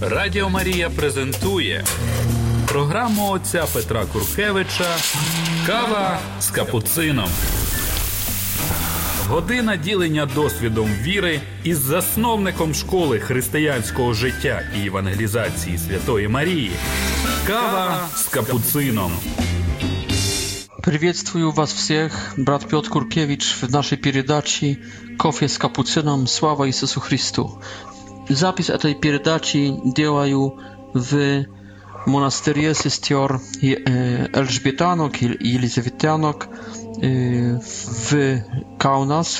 Радіо Марія презентує програму отця Петра Куркевича Кава з капуцином. Година ділення досвідом віри із засновником школи християнського життя і евангелізації Святої Марії. Кава з капуцином. Приветствую вас всех, брат Петр Куркевич, в нашей передаче «Кофе с капуцином. Слава Иисусу Христу». zapis o tej pierdaci działają w monasterii sestior e, Elżbietanok i Elizabetanok e, w Kaunas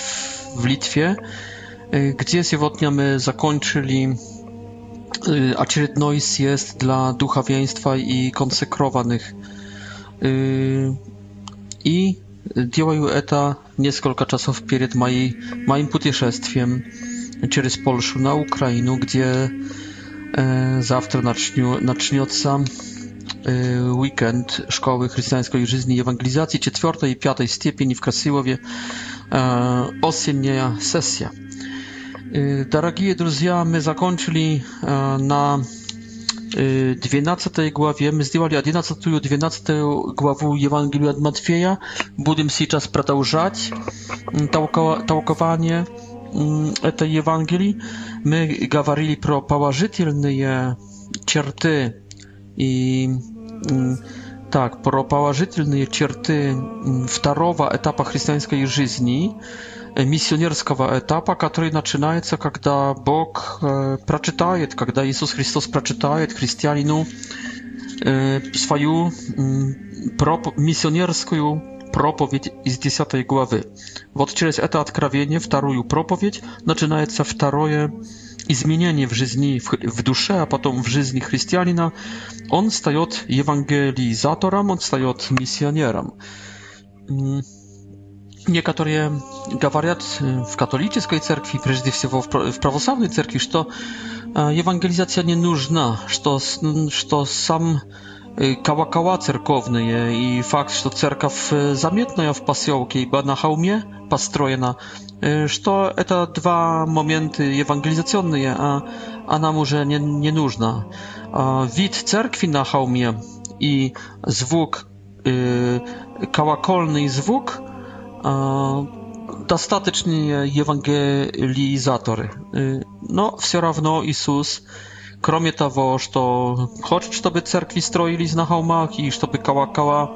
w Litwie, e, gdzie sobotnia my zakończyli acierytnoi jest dla ducha wieństwa i konsekrowanych. I działają eta kilka czasów przed moim putieszestwem через Польшу на Украину, где э, завтра начню, начнется э, уикенд Школы христианской жизни и евангелизации 4 и 5 степени в Красилове э, осенняя сессия. Э, дорогие друзья, мы закончили э, на 12 главе. Мы сделали 11-12 главу Евангелия от Матфея. Будем сейчас продолжать толкование этой Евангелии мы говорили про положительные черты и так, про положительные черты второго этапа христианской жизни, миссионерского этапа, который начинается, когда Бог прочитает, когда Иисус Христос прочитает христианину свою миссионерскую проповедь из 10 главы. Вот через это откровение, вторую проповедь, начинается второе изменение в жизни, в душе, а потом в жизни христианина. Он встает евангелизатором, он встает миссионером. Некоторые говорят в католической церкви, прежде всего в православной церкви, что евангелизация не нужна, что, что сам Y, kałakała cerkowny je y, i fakt, że cerkaw y, zamietna ją w pasiołki, bo na hałmie pastrojena, że e, to dwa momenty ewangelizacyjne, a, a nam nie, nie nużna. Wid cerkwi na hałmie i zwłok, kałakolny i zwłok, dostateczny ewangelizatory. Y, no, wsio równo Jezus. Jezus кроме того, что хочет, чтобы церкви строились на холмах и чтобы колокола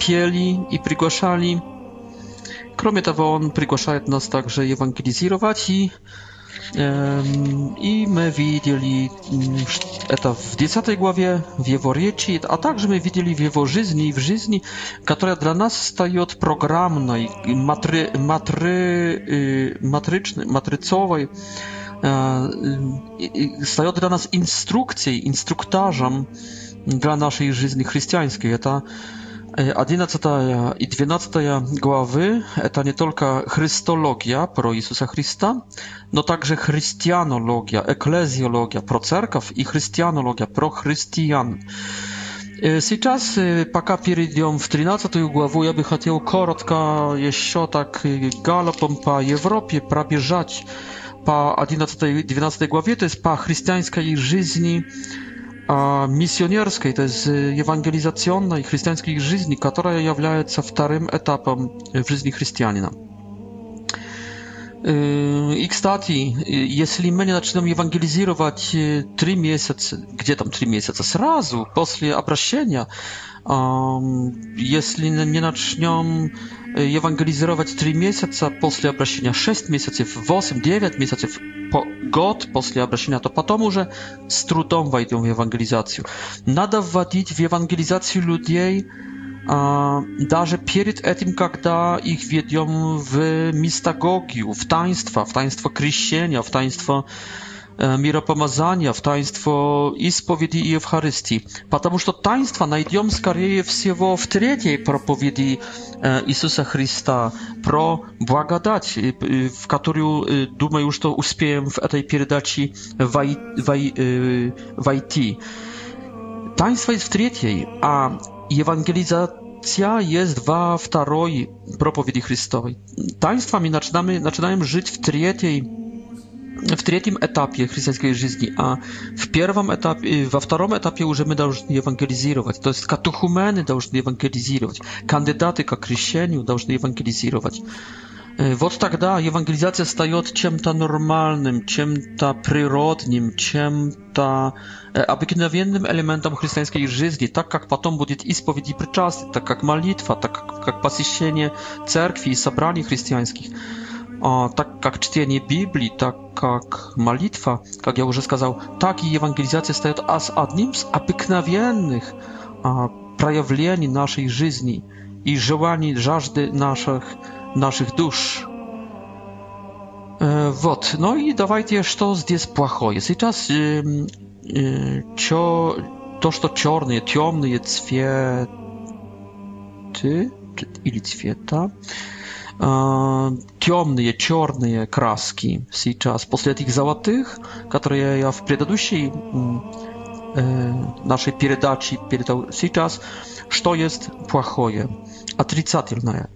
пели и приглашали. Кроме того, он приглашает нас также евангелизировать и i my widzieli to w 10 głowie, w jego rzeczy, a także my widzieli w jego żyzni, w żyzni, która dla nas staje programnej, matry, matry, matrycznej, matrycowej, E, stają dla nas instrukcję, instruktażem dla naszej życia chrześcijańskiej. E, to 11 i 12 głowy to nie tylko chrystologia pro Jezusa Chrysta, no także chrystianologia, eklezjologia pro cerkaw i chrystianologia pro chrystian. E, czasie, paka przejdziemy w 13 głowę, ja bym chciał krótko jeszcze tak galopom po Europie przebieżać po 11 12 głowie to jest po chrześcijańskiej żyzni a to jest ewangelizacyjnej chrześcijańskiej żyzni która jawiaje się wtorym etapem w żyzni chrześcijanina y, i kстати, y, jeśli my nie zaczynamy ewangelizować y, trzy miesiące, gdzie tam trzy miesiące, zrazu, po obrzeszeniu, если не начнем евангелизировать три месяца после обращения, шесть месяцев, восемь, девять месяцев, по, год после обращения, то потом уже с трудом войдем в евангелизацию. Надо вводить в евангелизацию людей даже перед этим, когда их ведем в мистагогию, в таинство, в таинство крещения, в таинство э, миропомазания, в таинство исповеди и Евхаристии. Потому что таинство найдем скорее всего в третьей проповеди Иисуса Христа про благодать, в которую, думаю, что успеем в этой передаче войти. Таинство есть в третьей, а евангелизация Koncepcja jest we wtoroj propowiedzi Chrystowej. Taństwami zaczynamy, zaczynamy żyć w trzeciej в третьем этапе христианской жизни, а в первом этапе, во втором этапе уже мы должны евангелизировать. То есть катухумены должны евангелизировать, кандидаты к крещению должны евангелизировать. Вот тогда евангелизация стает чем-то нормальным, чем-то природным, чем-то обыкновенным элементом христианской жизни, так как потом будет исповедь и причастие, так как молитва, так как посещение церкви и собраний христианских. А так как чтение Библии, так как молитва, как я уже сказал, так и евангелизация стает одним из обыкновенных проявлений нашей жизни и желаний, жажды наших, наших душ. Вот, ну и давайте, что здесь плохое. Сейчас э, э, чё, то, что черные, темные цветы или цвета, темные, черные краски сейчас, после этих золотых, которые я в предыдущей нашей передаче передал сейчас, что есть плохое, отрицательное.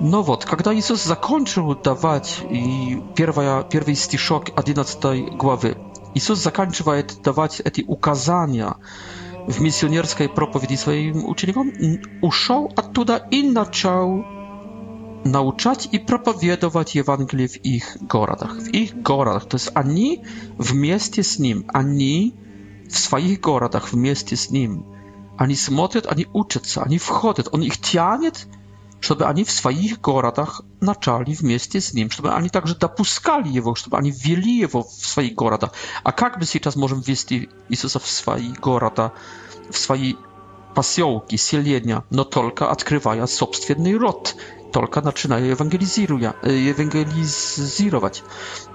Но вот, когда Иисус закончил давать и первая, первый стишок 11 главы, Иисус заканчивает давать эти указания в миссионерской проповеди своим ученикам, ушел оттуда и начал nauczać i propowiadować Ewangelię w ich goradach, W ich goradach. to jest ani w mieście z nim, ani w swoich goradach w mieście z nim. Ani smotyt, ani uczyć się, ani wchodzić. On ich cianie, żeby ani w swoich gorodach naczali w mieście z nim, żeby ani także dopuskali jego, żeby ani wieli jego w swoich gorodach. A jak my teraz możemy wieść Jezusa w swoje gorada, w swoje pasiołki, sielienia, no tylko odkrywając sobstwienny rot Tolka tylko zaczynają ewangelizować. E,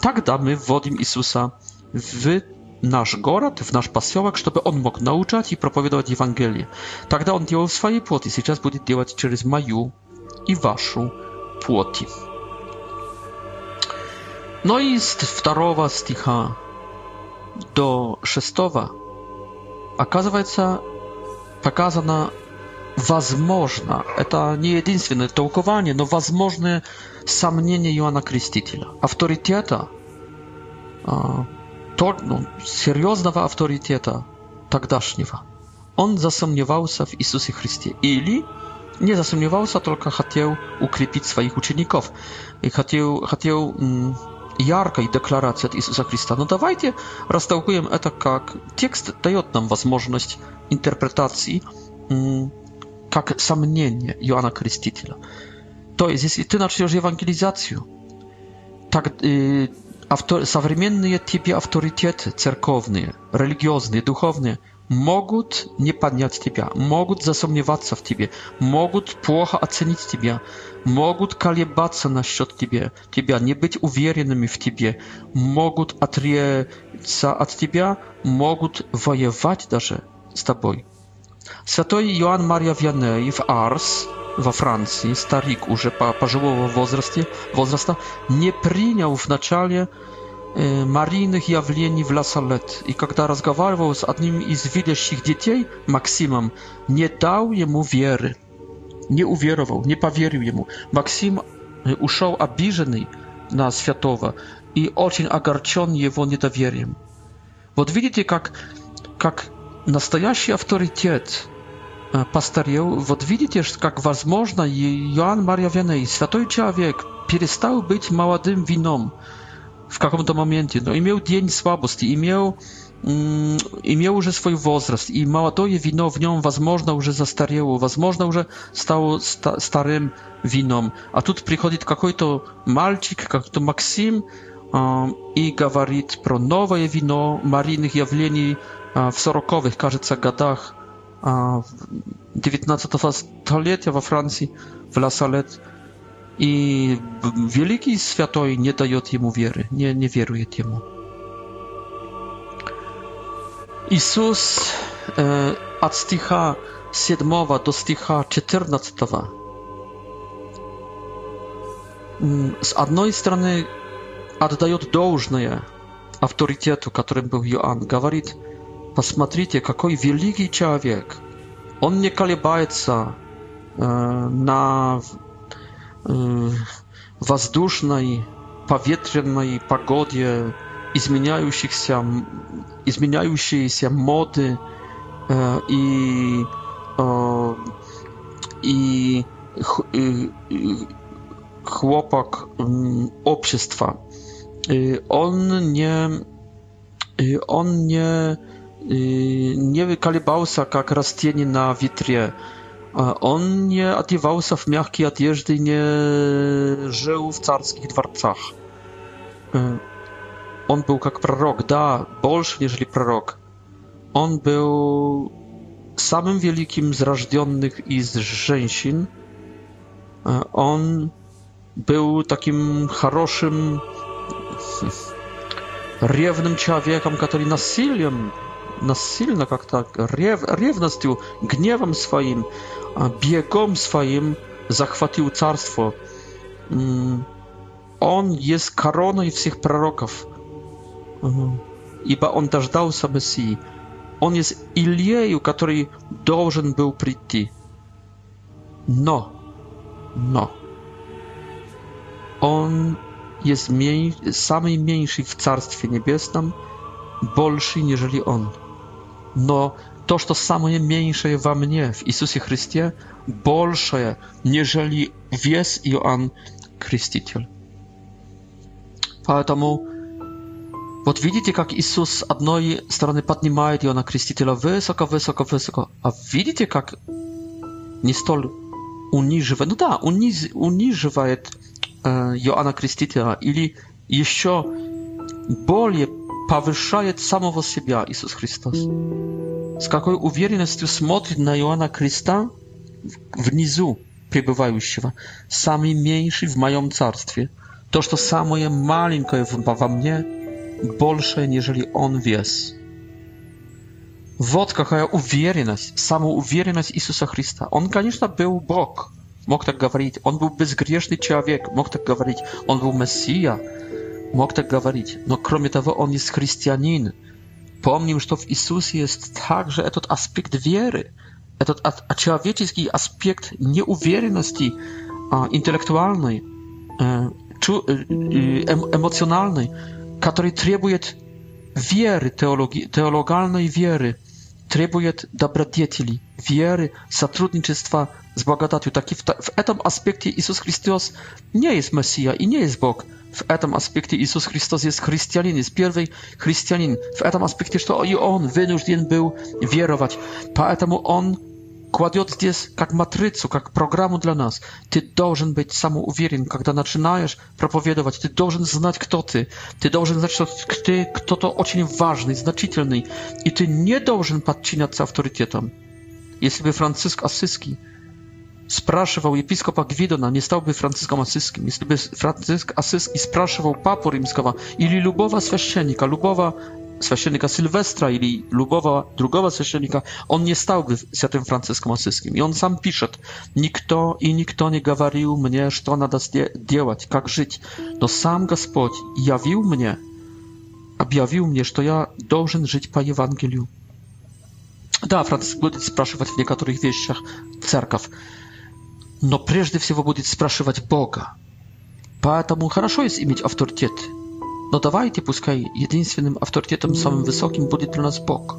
tak damy wodim Jezusa w nasz город, w nasz pasiołek, żeby on mógł nauczać i propowiadać Ewangelię. Tak da on działał w swojej płoty, teraz będzie działać przez maju i waszą płoty. No i z 2 sticha do 6 okazuje się pokazana возможно, это не единственное толкование, но возможны сомнения Иоанна Крестителя. Авторитета, то, ну, серьезного авторитета тогдашнего, он засомневался в Иисусе Христе. Или не засомневался, только хотел укрепить своих учеников. И хотел, хотел яркой декларации от Иисуса Христа. Но давайте растолкуем это как текст дает нам возможность интерпретации как сомнение Иоанна Крестителя. То есть, если ты начнешь евангелизацию, так э, автор, современные тебе авторитеты церковные, религиозные, духовные могут не поднять тебя, могут засомневаться в тебе, могут плохо оценить тебя, могут колебаться насчет тебе, тебя, не быть уверенными в тебе, могут отречься от тебя, могут воевать даже с тобой. Святой Иоанн Марья Вянеев, Арс, во Франции, старик уже пожилого возрасте, возраста, не принял вначале э, марийных явлений в Лассалет, и когда разговаривал с одним из видящих детей, Максимом, не дал ему веры, не уверовал, не поверил ему. Максим ушел обиженный на святого и очень огорчен его недоверием. Вот видите, как, как настоящий авторитет – пастырев, вот видите, как возможно, Иоанн Марья Вяней, святой человек, перестал быть молодым вином в каком-то моменте, но имел день слабости, имел, имел уже свой возраст, и молодое вино в нем, возможно, уже застарело, возможно, уже стало ста старым вином. А тут приходит какой-то мальчик, какой-то Максим, и говорит про новое вино марийных явлений в сороковых, кажется, годах XIX-столетия во Франции, в Ласалет. И великий святой не дает ему веры, не, не верует ему. Иисус э, от стиха 7 до стиха 14 с одной стороны отдает должное авторитету, которым был Иоанн, говорит – Посмотрите, какой великий человек. Он не колебается э, на э, воздушной, поветренной погоде изменяющихся, изменяющиеся моды э, и, э, и, х, и, и хлопок общества. И он не, и он не Y, nie wykalibał się jak rastienie na witrze. On nie odjewał w miękkiej odjeżdży i nie żył w carskich dworcach. Y, on był jak prorok, da, bolszy niż prorok. On był samym wielkim z rażdionych i z rzęsin. On był takim хорошym, riewnym człowiekiem, który nasiliem нас сильно как-то рев, ревностью, гневом своим, бегом своим захватил царство. Он есть короной всех пророков, ибо он дождался Мессии. Он есть Ильею, который должен был прийти. Но, но, on jest mniej, samej mniejszy w Carstwie Niebieskim, bolszy niżeli on но to, co самое меньшее во мне, w Jezusie Chrystusie, большее, нежели весь Иоанн Креститель. Поэтому вот видите, как Иисус с одной стороны поднимает Иоанна Крестителя высоко, высоко, высоко, а видите, как не столь униживает, ну да, униз, униживает э, Иоанна Крестителя или еще более повышает самого себя, Иисус Христос. С какой уверенностью смотрит на Иоанна Креста внизу пребывающего, самый меньший в моем царстве. То, что самое маленькое во мне, больше, нежели он вес. Вот какая уверенность, самоуверенность Иисуса Христа. Он, конечно, был Бог, мог так говорить. Он был безгрешный человек, мог так говорить. Он был Мессия, мог так говорить. Но кроме того, он есть христианин. Помним, что в Иисусе есть также этот аспект веры, этот человеческий аспект неуверенности интеллектуальной, эмоциональной, который требует веры, теологи, теологальной веры, требует добродетели, веры, сотрудничества z błogotatiu, taki w, ta, aspekcie Jezus Chrystus nie jest Mesja i nie jest Bóg. W etom aspekcie Jezus Chrystus jest chrześcijanin, jest pierwszy chrześcijanin. W etom aspekcie, że to i on wynurzdien był wierować. Poetemu on kładiot jest jak matrycu, jak programu dla nas. Ty должен być samouwierien, kiedy zaczynasz propowiadować. Ty должен znać, kto ty. Ty должен znać, kto, kto to ocień ważny, znaczytelny. I ty nie должен podcinać się autorytetem. Jeśli by Franciszek Asyski Spрашивал епископа Гвидона, не стал бы Франциском Асиским, если бы Франциск Асиский спрашивал папу римского или любого священника, любого священnika Sylwestra ili lubowa drugiego święcennika, on nie stałby świętym Francyskiem Asyskim. I on sam pisze, nikto i nikto nie gawarił mnie, co nada делать, jak żyć. No sam Господь jawił mnie, objawił mnie, że ja должен żyć po Ewangeliu. Да, Франциск будет спрашивать в некоторых вещах церковь. но прежде всего будет спрашивать Бога. Поэтому хорошо есть иметь авторитет, но давайте, пускай единственным авторитетом самым высоким будет для нас Бог.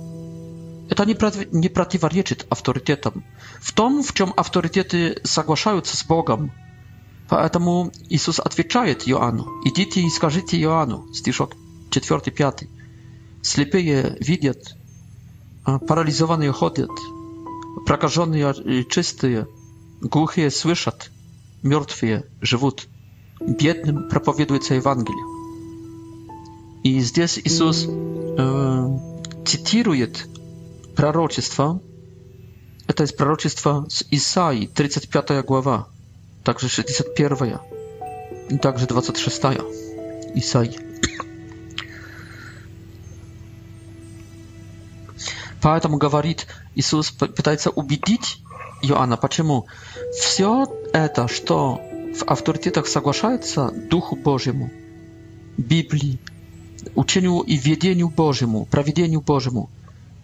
Это не, против, не противоречит авторитетам. В том, в чем авторитеты соглашаются с Богом. Поэтому Иисус отвечает Иоанну, «Идите и скажите Иоанну», стишок 4-5, «Слепые видят, а парализованные ходят, прокаженные чистые, Głuchie słyszą, martwie żyją, biednym propowiedzą Ewangelię. I tutaj Jezus e, cytuje proroctwo. E, to jest proroctwo z Isaii, 35 głowa, także 61, i także 26 Isaii. Поэтому говорит pyta пытается убедить Иоанна, почему все это, что в авторитетах соглашается Духу Божьему, Библии, учению и ведению Божьему, проведению Божьему,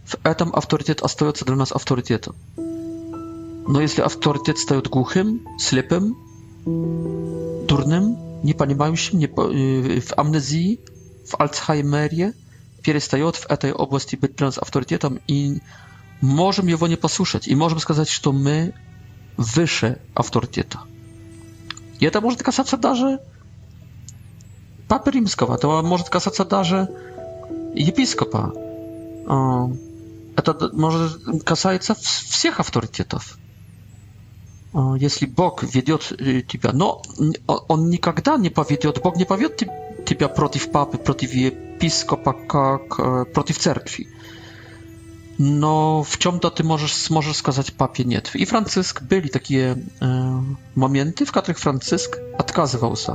в этом авторитет остается для нас авторитетом. Но если авторитет стает глухим, слепым, дурным, не понимающим, не, э, в амнезии, в Альцхаймере, перестает в этой области быть для нас авторитетом и можем его не послушать и можем сказать, что мы выше авторитета. И это может касаться даже Папы Римского, это может касаться даже епископа. Это может касается всех авторитетов. Если Бог ведет тебя, но Он никогда не поведет, Бог не поведет тебя против папы, против епископа, как против церкви no w czym to możesz możesz skazać papie nie i Franciszek byli takie e, momenty w których Franciszek odkazywał się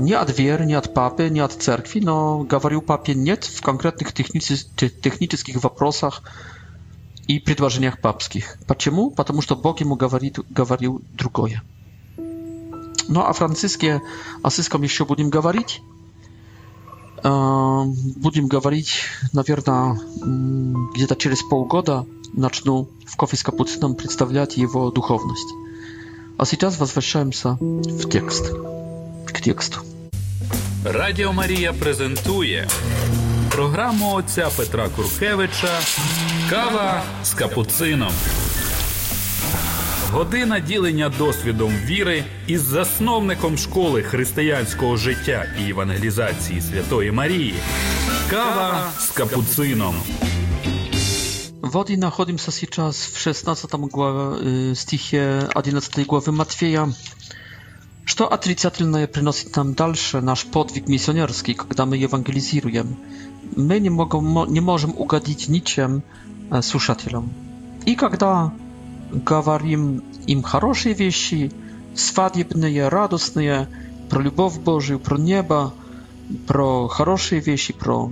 nie od wiery nie od papy nie od cerkwi no gawarił papie nie w konkretnych technicznych wyprosach i przedłożeniach papskich Dlaczego? Потому что Bóg mu gawarił drugoje no a Franciszkie asyską jeszcze będziemy gawarić будем говорить, наверное, где-то через полгода начну в кофе с капуцином представлять его духовность. А сейчас возвращаемся в текст. К тексту. Радіо Марія презентує програму отця Петра Куркевича Кава з капуцином. Година ділення досвідом віри із засновником школи християнського життя і евангелізації Святої Марії. Kawa z kapucyną. Вот и находимся сейчас в 16 главе, стихе 11 главы Матфея, что отрицательное приносит нам дальше наш подвиг миссионерский, когда мы евангелизируем. Мы не, могем, не можем угодить ничем слушателям. И когда говорим им хорошие вещи, свадебные, радостные, про любовь Божию, про небо, про хорошие вещи, про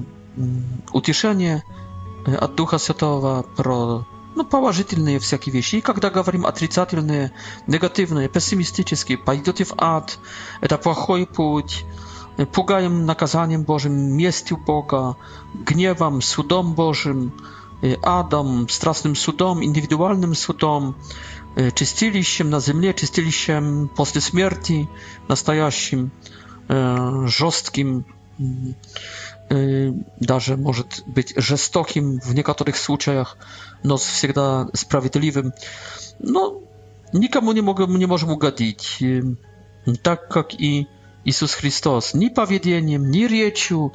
утешение от Духа Святого, про ну, положительные всякие вещи. И когда говорим отрицательные, негативные, пессимистические, пойдете в ад, это плохой путь, пугаем наказанием Божьим, местью Бога, гневом, судом Божьим, Y, Adam, strasznym sudom, indywidualnym sudom, y, czyścili się na ziemi, czyścili się po śmierci, nastajaśim, y, żostkim, darze może być żestokim w niektórych słuchajach, no zawsze sprawiedliwym. No, nikomu nie, mogę, nie możemy nie tak jak i Jezus Chrystus, nie powiedzeniem, nie rzeczą,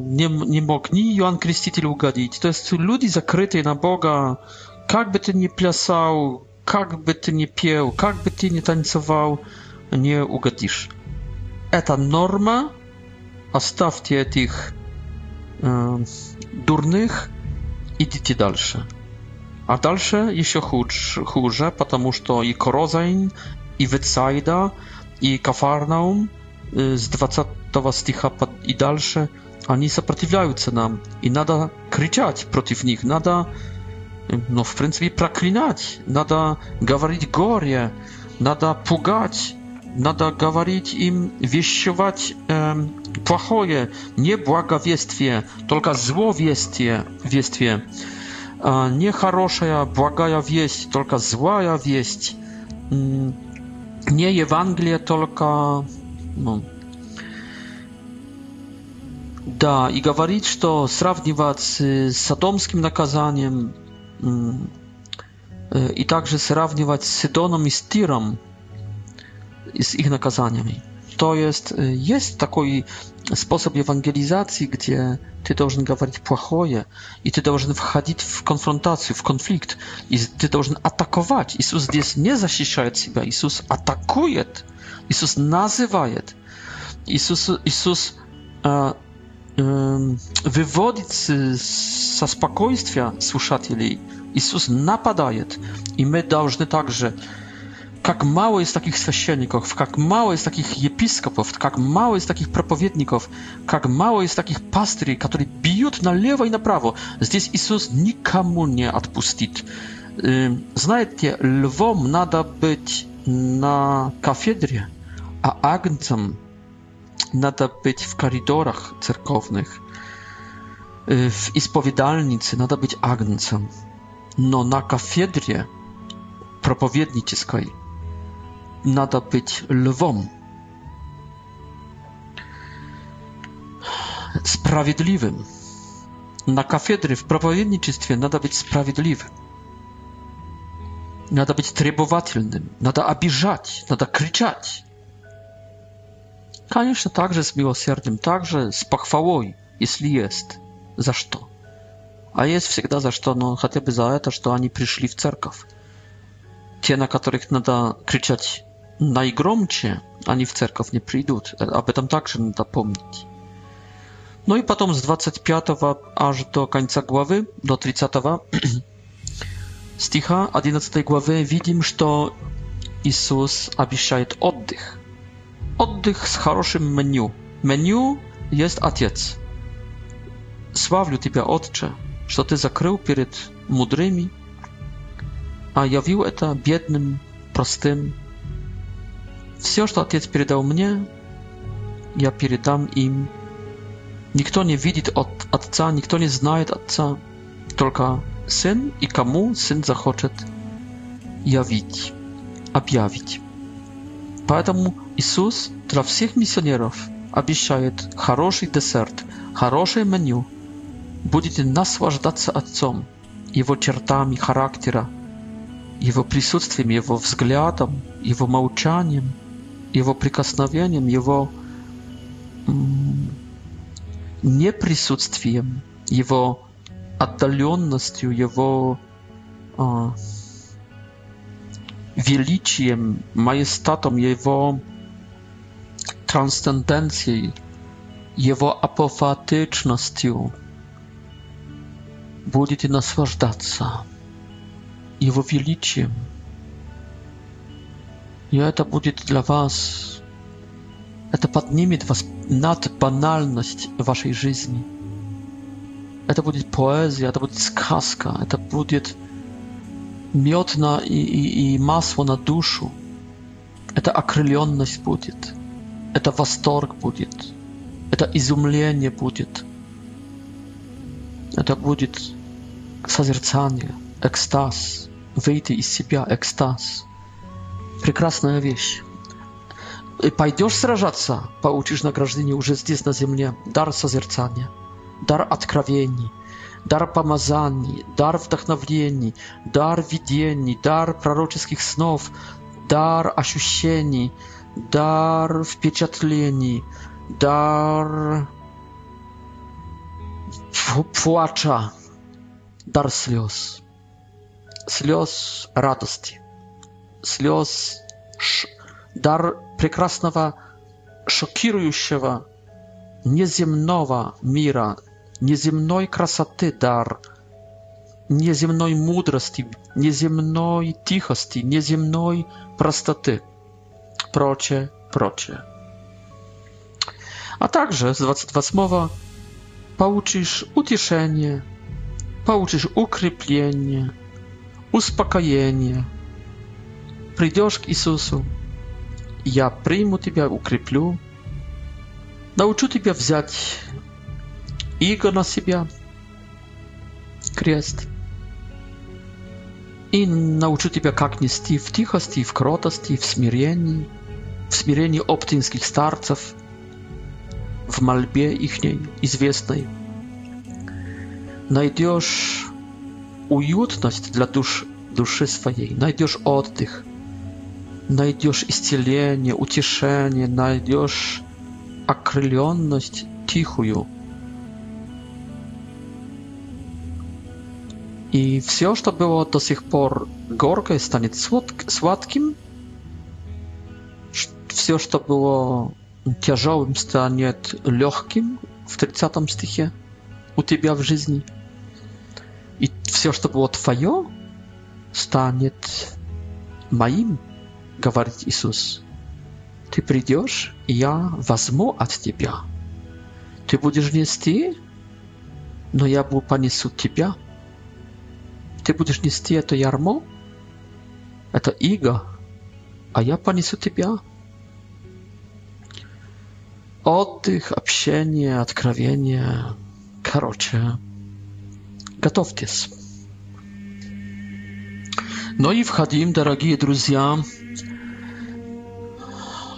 nie, nie mógł ni Jan Chrzciciel ugodzić. To jest ludzi zakryty na Boga. Jak by ty nie plasał, jak by ty nie piął, jak by ty nie tańcował, nie ugodzisz. Eta norma. A stawcie tych e, durnych i idźcie dalsze. A dalsze jeszcze chórze, ponieważ to i Korozain, i Wycajda, i Kafarnaum, Y, z 20 i dalsze, oni sprzeciwiają się nam i nada krzyczeć przeciw nada no w принципе proklinać, nada gawarić gorie, nada pugać, nada gawarić im wieściować płachoje, nie błaga błagawiestwie, tylko zło wiestwie, nie błaga błagaja wieść, tylko zła wieść, mm, nie Ewangelia, tylko Ну. Да, и говорит, что сравнивать с садомским наказанием и также сравнивать с Сидоном и с Тиром, с их наказаниями. To jest, jest taki sposób ewangelizacji, gdzie ty должен говорить плохое, и ты должен входить в конфронтацию, в конфликт, и ты должен атаковать. Иисус здесь не защищает себя, Иисус атакует. Иисус называет, Иисус, Иисус э, э, выводит со спокойствия слушателей, Иисус нападает, и мы должны также как mało jest takich święcienników, jak mało jest takich episkopów, jak mało jest takich проповедников, jak mało jest takich пастырей, которые бьют налево и направо. Здесь Иисус никому не отпустит. Знаете, львом надо быть на кафедре, a agncem nada być w koridorach cerkownych, y, w ispowiedalnicy nada być agncem. no na kafedrie propowiedniczej nada być lwom, sprawiedliwym. Na kafedry w propowiedniczystwie nada być sprawiedliwym. Nada być требовательным, Nada обижать, nada кричать, Конечно, также с милосердием, также с похвалой, если есть. За что? А есть всегда за что, но хотя бы за это, что они пришли в церковь. Те, на которых надо кричать наигромче, они в церковь не придут. Об этом также надо помнить. Ну и потом с 25 аж до конца главы, до 30 стиха 11 главы видим, что Иисус обещает отдых. Oddych z хорошим меню. Меню jest отец. Sławlu Ciebie, Ojcze, że Ty zakrył przed mądrymi, a jawił eta biednym, prostym. Wszystko, co Ojciec przydał mnie, ja przydam im. Nikt nie widzi od Ojca, nikt nie zna Ojca, tylko Syn i komu Syn zachoczy jawić, objawić. Поэтому Иисус для всех миссионеров обещает хороший десерт, хорошее меню. Будете наслаждаться Отцом, Его чертами характера, Его присутствием, Его взглядом, Его молчанием, Его прикосновением, Его неприсутствием, Его отдаленностью, Его... А, величием, маестатом, его трансценденцией, его апофатичностью будете наслаждаться его величием. И это будет для вас, это поднимет вас над банальность вашей жизни. Это будет поэзия, это будет сказка, это будет мед на, и, и, и масло на душу. Это окрыленность будет. Это восторг будет. Это изумление будет. Это будет созерцание, экстаз, выйти из себя, экстаз. Прекрасная вещь. И пойдешь сражаться, получишь награждение уже здесь, на земле. Дар созерцания, дар откровений – дар помазаний, дар вдохновлений, дар видений, дар пророческих снов, дар ощущений, дар впечатлений, дар плача, дар слез, слез радости, слез, дар прекрасного, шокирующего, неземного мира, nieziemnej krasaty dar, nieziemnej mądrości, nieziemnej cichosti, nieziemnej prostoty. Procie, procie. A także z 28 mowa pouczysz utieszenie, pouczysz ukryplenie, uspokojenie. Przyjdziesz k Jezusu, ja przyjmę Ciebie, ukryplę, nauczę Ciebie wziąć иго на себя, крест, и научу тебя, как нести в тихости, в кротости, в смирении, в смирении оптинских старцев, в мольбе ихней известной. Найдешь уютность для душ, души своей, найдешь отдых, найдешь исцеление, утешение, найдешь окрыленность тихую – И все, что было до сих пор горкое, станет сладким. Все, что было тяжелым, станет легким в 30 стихе у тебя в жизни. И все, что было твое, станет моим, говорит Иисус. Ты придешь, и я возьму от тебя. Ты будешь нести, но я буду понесу тебя ты будешь нести это ярмо, это иго, а я понесу тебя. Отдых, общение, откровение. Короче, готовьтесь. Ну и входим, дорогие друзья.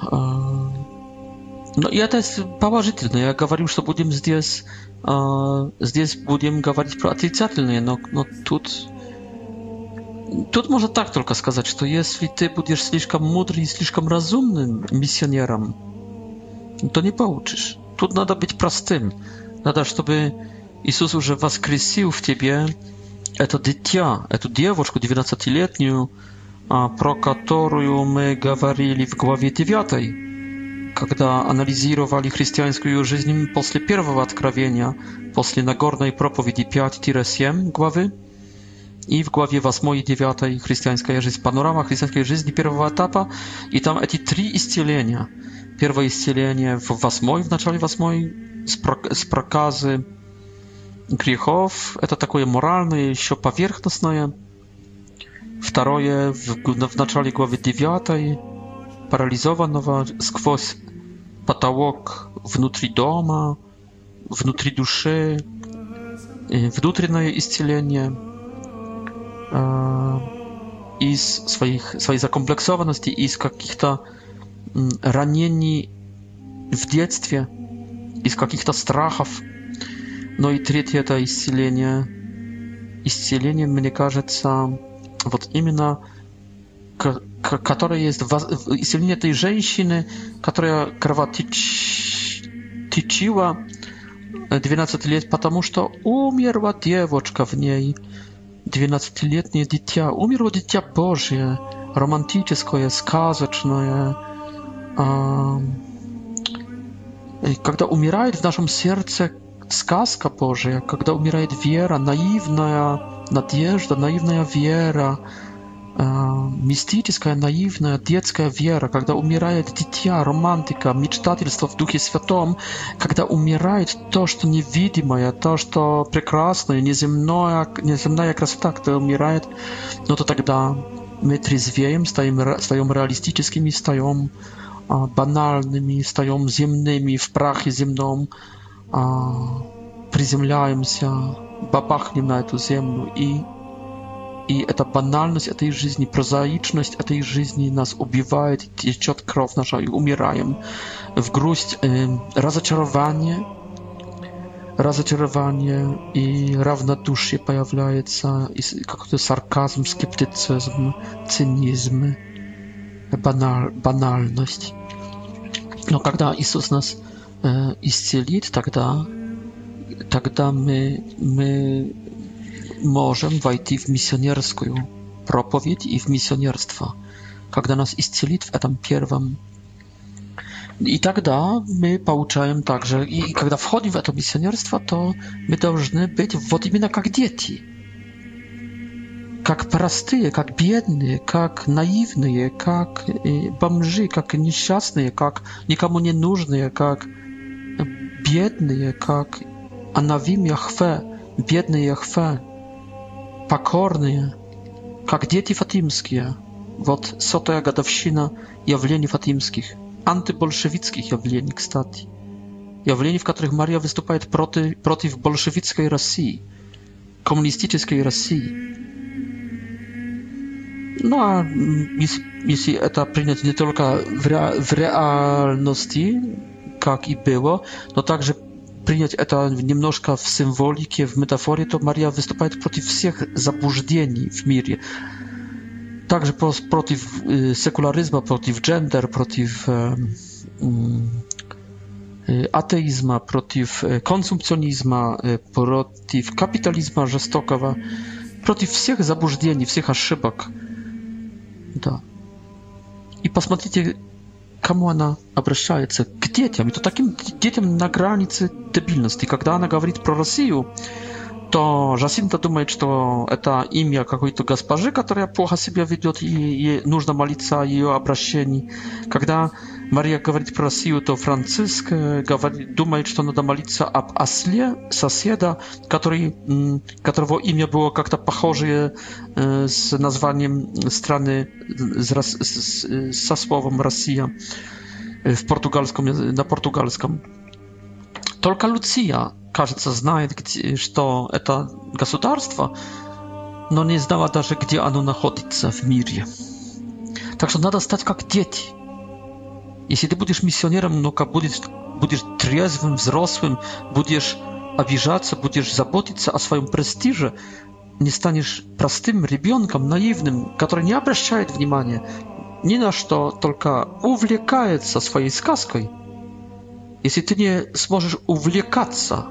А, но ну, и это положительно. Я говорю, что будем здесь, а, здесь будем говорить про отрицательные, но, но тут Тут можно так только сказать, что если ты будешь слишком мудрым и слишком разумным миссионером, то не получишь. Тут надо быть простым. Надо, чтобы Иисус уже воскресил в тебе это дитя, эту девушку 12-летнюю, про которую мы говорили в главе 9, когда анализировали христианскую жизнь после первого откровения, после Нагорной проповеди 5-7 главы. И в главе 8 и 9 «Христианская жизнь», «Панорама христианской жизни» первого этапа. И там эти три исцеления. Первое исцеление в 8, в начале 8, с проказы грехов. Это такое моральное, еще поверхностное. Второе в, в начале главы 9 парализованного сквозь потолок внутри дома, внутри души, внутреннее исцеление – А, из своих, своей закомплексованности, из каких-то ранений в детстве, из каких-то страхов. Но ну и третье это исцеление. Исцеление, мне кажется, вот именно которое есть исцеление этой женщины, которая кровотечила 12 лет, потому что умерла девочка в ней. 12-letnie dziecko, umierło dziecko Boże, romantyczne, skazeczne. Kiedy umiera w naszym sercu skazka Boża, kiedy umiera wiera, naiwna nadzieja, naiwna wiera. мистическая, наивная детская вера, когда умирает дитя, романтика, мечтательство в Духе Святом, когда умирает то, что невидимое, то, что прекрасное, неземное, неземная красота, когда умирает, но ну, то тогда мы трезвеем, стаем, стаем реалистическими, стаем а, банальными, стаем земными, в прахе земном, а, приземляемся, бабахнем на эту землю и И эта банальность этой жизни, прозаичность этой жизни нас убивает, течет кровь наша, и умираем в грусть, э, разочарование, разочарование и равнодушие появляется, и какой-то сарказм, скептицизм, цинизм, баналь, банальность. Но когда Иисус нас э, исцелит, тогда, тогда мы, мы можем войти в миссионерскую проповедь и в миссионерство, когда нас исцелит в этом первом i тогда мы получаем также, и когда входим в это миссионерство, то мы должны быть вот именно как дети. Как простые, как бедные, как наивные, как бомжи, как несчастные, как никому не нужные, как бедные, как Анавим Яхве, бедный Яхве покорные, как дети фатимские. Вот сотая годовщина явлений фатимских, антибольшевистских явлений, кстати. Явлений, в которых Мария выступает против, против большевистской России, коммунистической России. Ну а если, если это принято не только в, ре, в реальности, как и было, но также принять это немножко в символике, в метафоре, то Мария выступает против всех заблуждений в мире. Также против секуляризма, против джендер, против ateizma, против консумпционизма, против капитализма жестокого, против всех заблуждений, всех ошибок. Да. И посмотрите, кому она обращается, к детям, и то таким детям на границе дебильности. Когда она говорит про Россию, то Жасинта думает, что это имя какой-то госпожи, которая плохо себя ведет, и ей нужно молиться о ее обращении. Когда Мария говорит про Сию, то Франциск говорит, думает, что надо молиться об осле соседа, который, которого имя было как-то похожее с названием страны со словом «Россия» в португальском, на португальском. Только Луция, кажется, знает, где, что это государство, но не знала даже, где оно находится в мире. Так что надо стать как дети. Если ты будешь миссионером, но как будешь, будешь трезвым, взрослым, будешь обижаться, будешь заботиться о своем престиже, не станешь простым ребенком, наивным, который не обращает внимания ни на что, только увлекается своей сказкой – если ты не сможешь увлекаться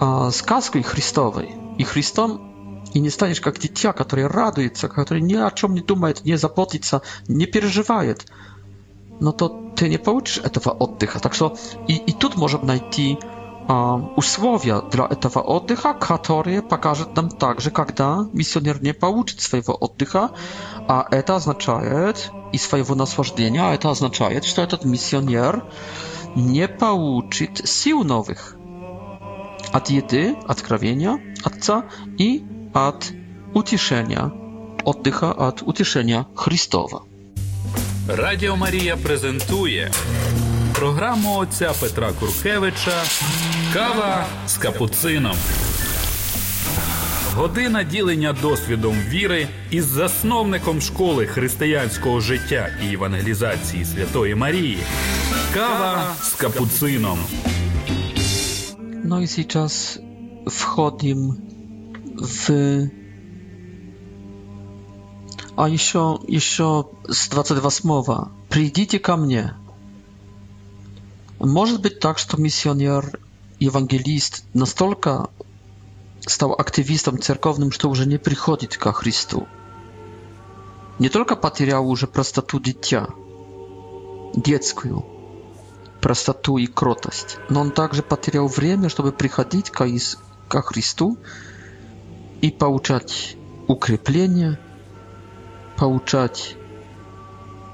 э, сказкой Христовой и Христом, и не станешь как дитя, которое радуется, которое ни о чем не думает, не заботится, не переживает, no to ty nie получишь этого отдыха. Так что и, и тут можем найти условия для этого отдыха, которые покажет нам также, когда миссионер не получит своего отдыха, а это означает и своего наслаждения, а это означает, что этот миссионер не получит сил новых от еды, откровения, Отца и от утешения, отдыха от утешения Христова. Радіо Марія презентує програму отця Петра Куркевича Кава з капуцином. Година ділення досвідом віри із засновником школи християнського життя і евангелізації Святої Марії. Kawa z kapucyną. No i teraz wchodzimy w... A jeszcze, jeszcze z 22 słowa. Przyjdźcie ka mnie. Może być tak, że misjoner, ewangelist настолько stał aktywistą cerkownym, że już nie przychodzi tylko Chrystu. Nie tylko potrzebował już prostotu dziecka, dziecku, простоту и кротость. Но он также потерял время, чтобы приходить ко, Иис... ко Христу и получать укрепление, получать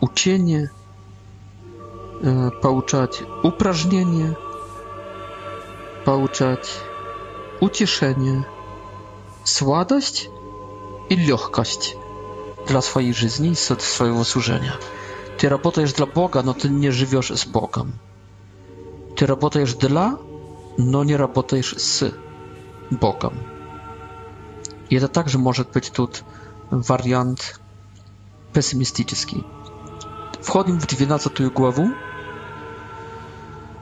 учение, получать упражнения, получать утешение, сладость и легкость для своей жизни и своего служения. Ты работаешь для Бога, но ты не живешь с Богом. Ты работаешь для, но не работаешь с Богом. И это также может быть тут вариант пессимистический. Входим в 12 главу,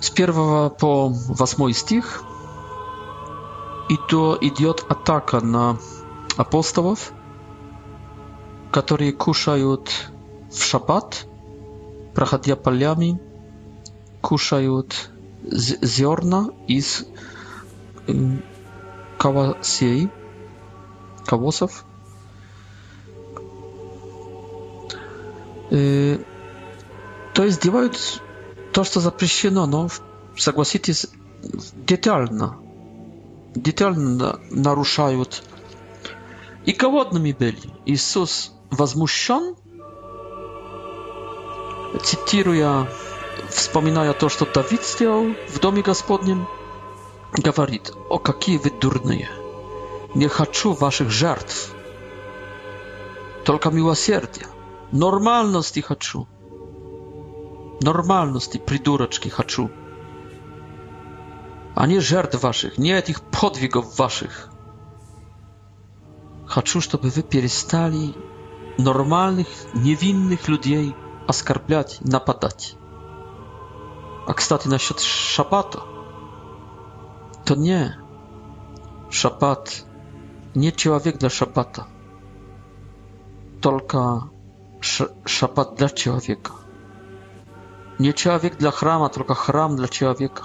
с 1 по 8 стих, и то идет атака на апостолов, которые кушают в шаббат, проходя полями, кушают z, ziorna i z um, kawasiei, kawosów. Yy, то есть делают то, что запрещено, но, согласитесь, детально. Детально нарушают. И голодными были. Иисус возмущен, цитируя Wspominają то, что Давид сделал в доме Господнем, говорит, о, какие вы дурные! Не хочу ваших жертв, только милосердия, нормальности хочу, нормальности, придурочки хочу, а не жертв ваших, не этих подвигов ваших. Хочу, чтобы вы перестали нормальных, невинных людей оскорблять, нападать. A na nasiot szapata. To nie. Szapat. Nie człowiek dla szapata. Tylko szapat dla człowieka. Nie człowiek dla chrama, tylko hram dla człowieka.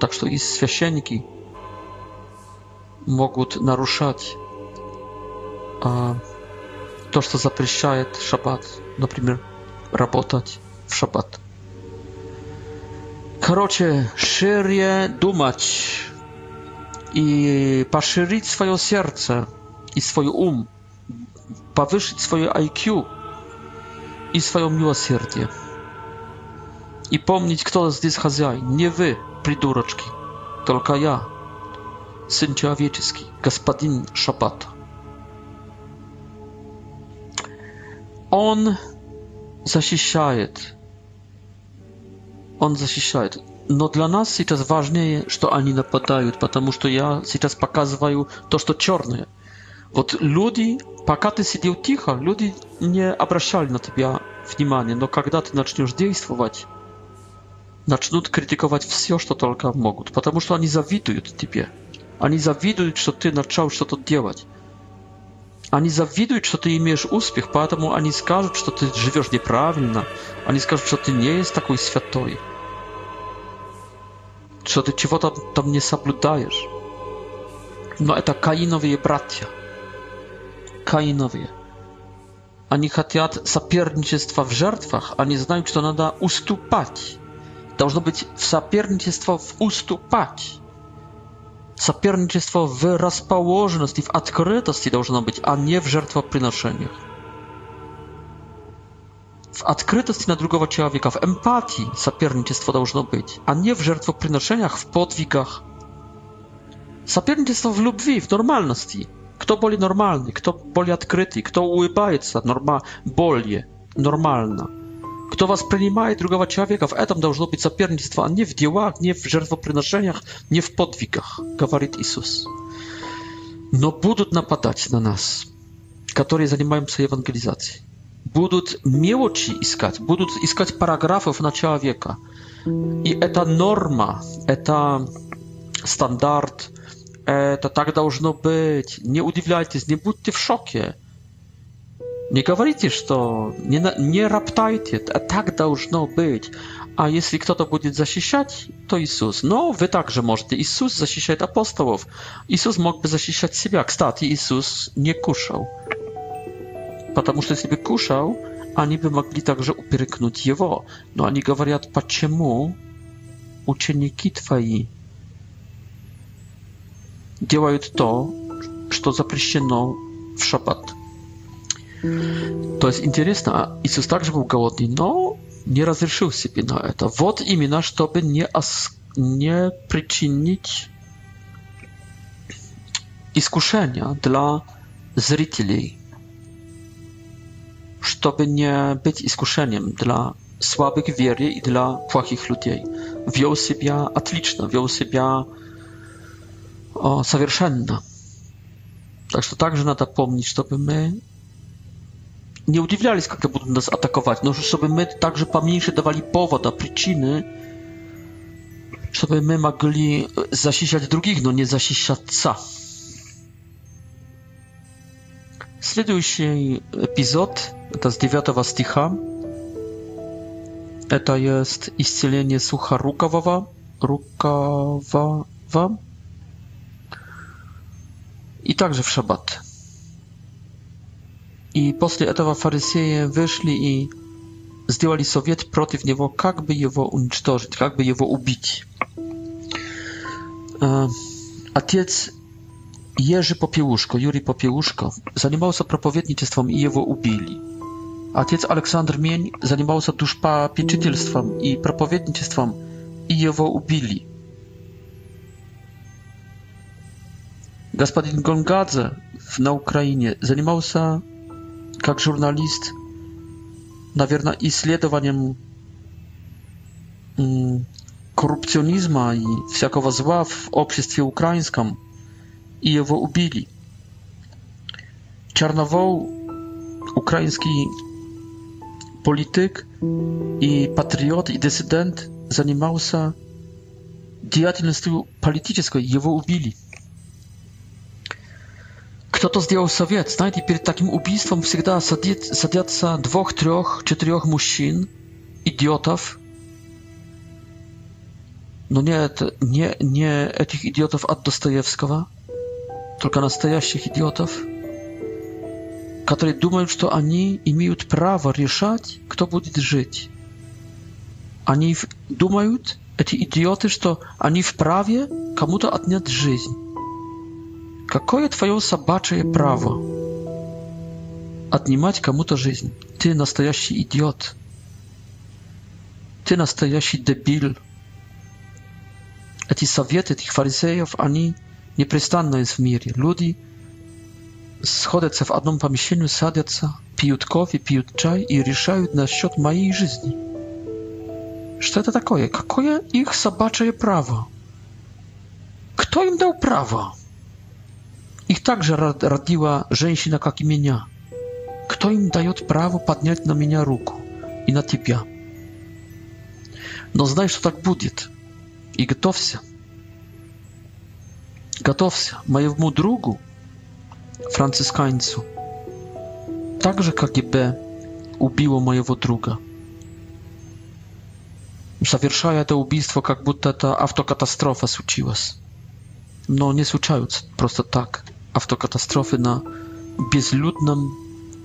Tak, że i święcieńki mogą naruszać a, to, co zapryszczaje szabat, na przykład, pracować szopat. Krocie, szerje dumać i paszyrić swoje serce i swój um, powyższyć swoje IQ i swoją miłość miłosierdzie. I pomnieć, kto z jest hazjaj. Nie wy, priduroczki, tylko ja, syn człowieczyski, gospodin szopat. On zasiesiaje. он защищает. Но для нас сейчас важнее, что они нападают, потому что я сейчас показываю то, что черное. Вот люди, пока ты сидел тихо, люди не обращали на тебя внимания, но когда ты начнешь действовать, начнут критиковать все, что только могут, потому что они завидуют тебе. Они завидуют, что ты начал что-то делать. Они завидуют, что ты имеешь успех, поэтому они скажут, что ты живешь неправильно. Они скажут, что ты не есть такой святой. Что ты чего-то там не соблюдаешь. Но это каиновые братья. Каиновые. Они хотят соперничества в жертвах. Они знают, что надо уступать. Должно быть соперничество в уступать соперничество в расположенности, в открытости должно быть, а не в жертвоприношениях. W odkrytości na drugiego człowieka, w empatii sapierniczeństwo powinno być, a nie w żertwoprzynoszeniach, w podwigach. Sapierniczeństwo w lubwi, w normalności. Kto boli normalny, kto boli odkryty, kto ulubaje, norma, bolie, normalna. Кто воспринимает другого человека, в этом должно быть соперничество, а не в делах, не в жертвоприношениях, не в подвигах, говорит Иисус. Но будут нападать на нас, которые занимаемся евангелизацией. Будут мелочи искать, будут искать параграфов на человека. И это норма, это стандарт, это так должно быть. Не удивляйтесь, не будьте в шоке. Не говорите, что не, не роптайте, а так должно быть. А если кто-то будет защищать, то Иисус. Но вы также можете. Иисус защищает апостолов. Иисус мог бы защищать себя. Кстати, Иисус не кушал. Потому что если бы кушал, они бы могли также упрекнуть его. Но они говорят, почему ученики твои делают то, что запрещено в шаббат. То есть интересно, Иисус также был голодный, но не разрешил себе на это. Вот именно, чтобы не, ос... не причинить искушения для зрителей, чтобы не быть искушением для слабых вере и для плохих людей. Вел себя отлично, вел себя о, совершенно. Так что также надо помнить, чтобы мы nie udziwiali się, jak będą nas atakować. No, żeby my także pamięci dawali powód, a przyczyny, żeby my mogli zasisiać drugich, no nie zasisiać ca. Следующий эпизод, это с 9 стиха, это есть исцеление сухорукового, рукового, и также в шаббат. И после этого фарисеи вышли и сделали совет против него, как бы его уничтожить, как бы его убить. Отец Jerzy Popiełuszko, Juri Popiełuszko, zajmował się propowiedniczystwem i jego ubili. Ojciec Aleksander Mień zajmował się duszpapieczitelstwem i propowiedniczystwem i jego ubili. Господин Гонгадзе на Украине занимался как журналист, наверное, исследованием коррупционизма и всякого зла в обществе украинском, и его убили. Черновол, украинский политик и патриот, и диссидент, занимался деятельностью политической, его убили. Кто-то сделал совет, знаете, перед таким убийством всегда садит, садятся двух, трех, четырех мужчин, идиотов. Но нет, не, не этих идиотов от Достоевского, только настоящих идиотов, которые думают, что они имеют право решать, кто будет жить. Они думают, эти идиоты, что они вправе кому-то отнять жизнь. Какое твое собачье право отнимать кому-то жизнь? Ты настоящий идиот. Ты настоящий дебил. Эти советы этих фарисеев, они непрестанно есть в мире. Люди сходятся в одном помещении, садятся, пьют кофе, пьют чай и решают насчет моей жизни. Что это такое? Какое их собачье право? Кто им дал право? Их также родила женщина, как и меня. Кто им дает право поднять на меня руку и на тебя? Но знай, что так будет. И готовься. Готовься моему другу, францисканцу, так же КГБ убило моего друга. Совершая это убийство, как будто это автокатастрофа случилась. Но не случаются просто так. автокатастрофы на безлюдном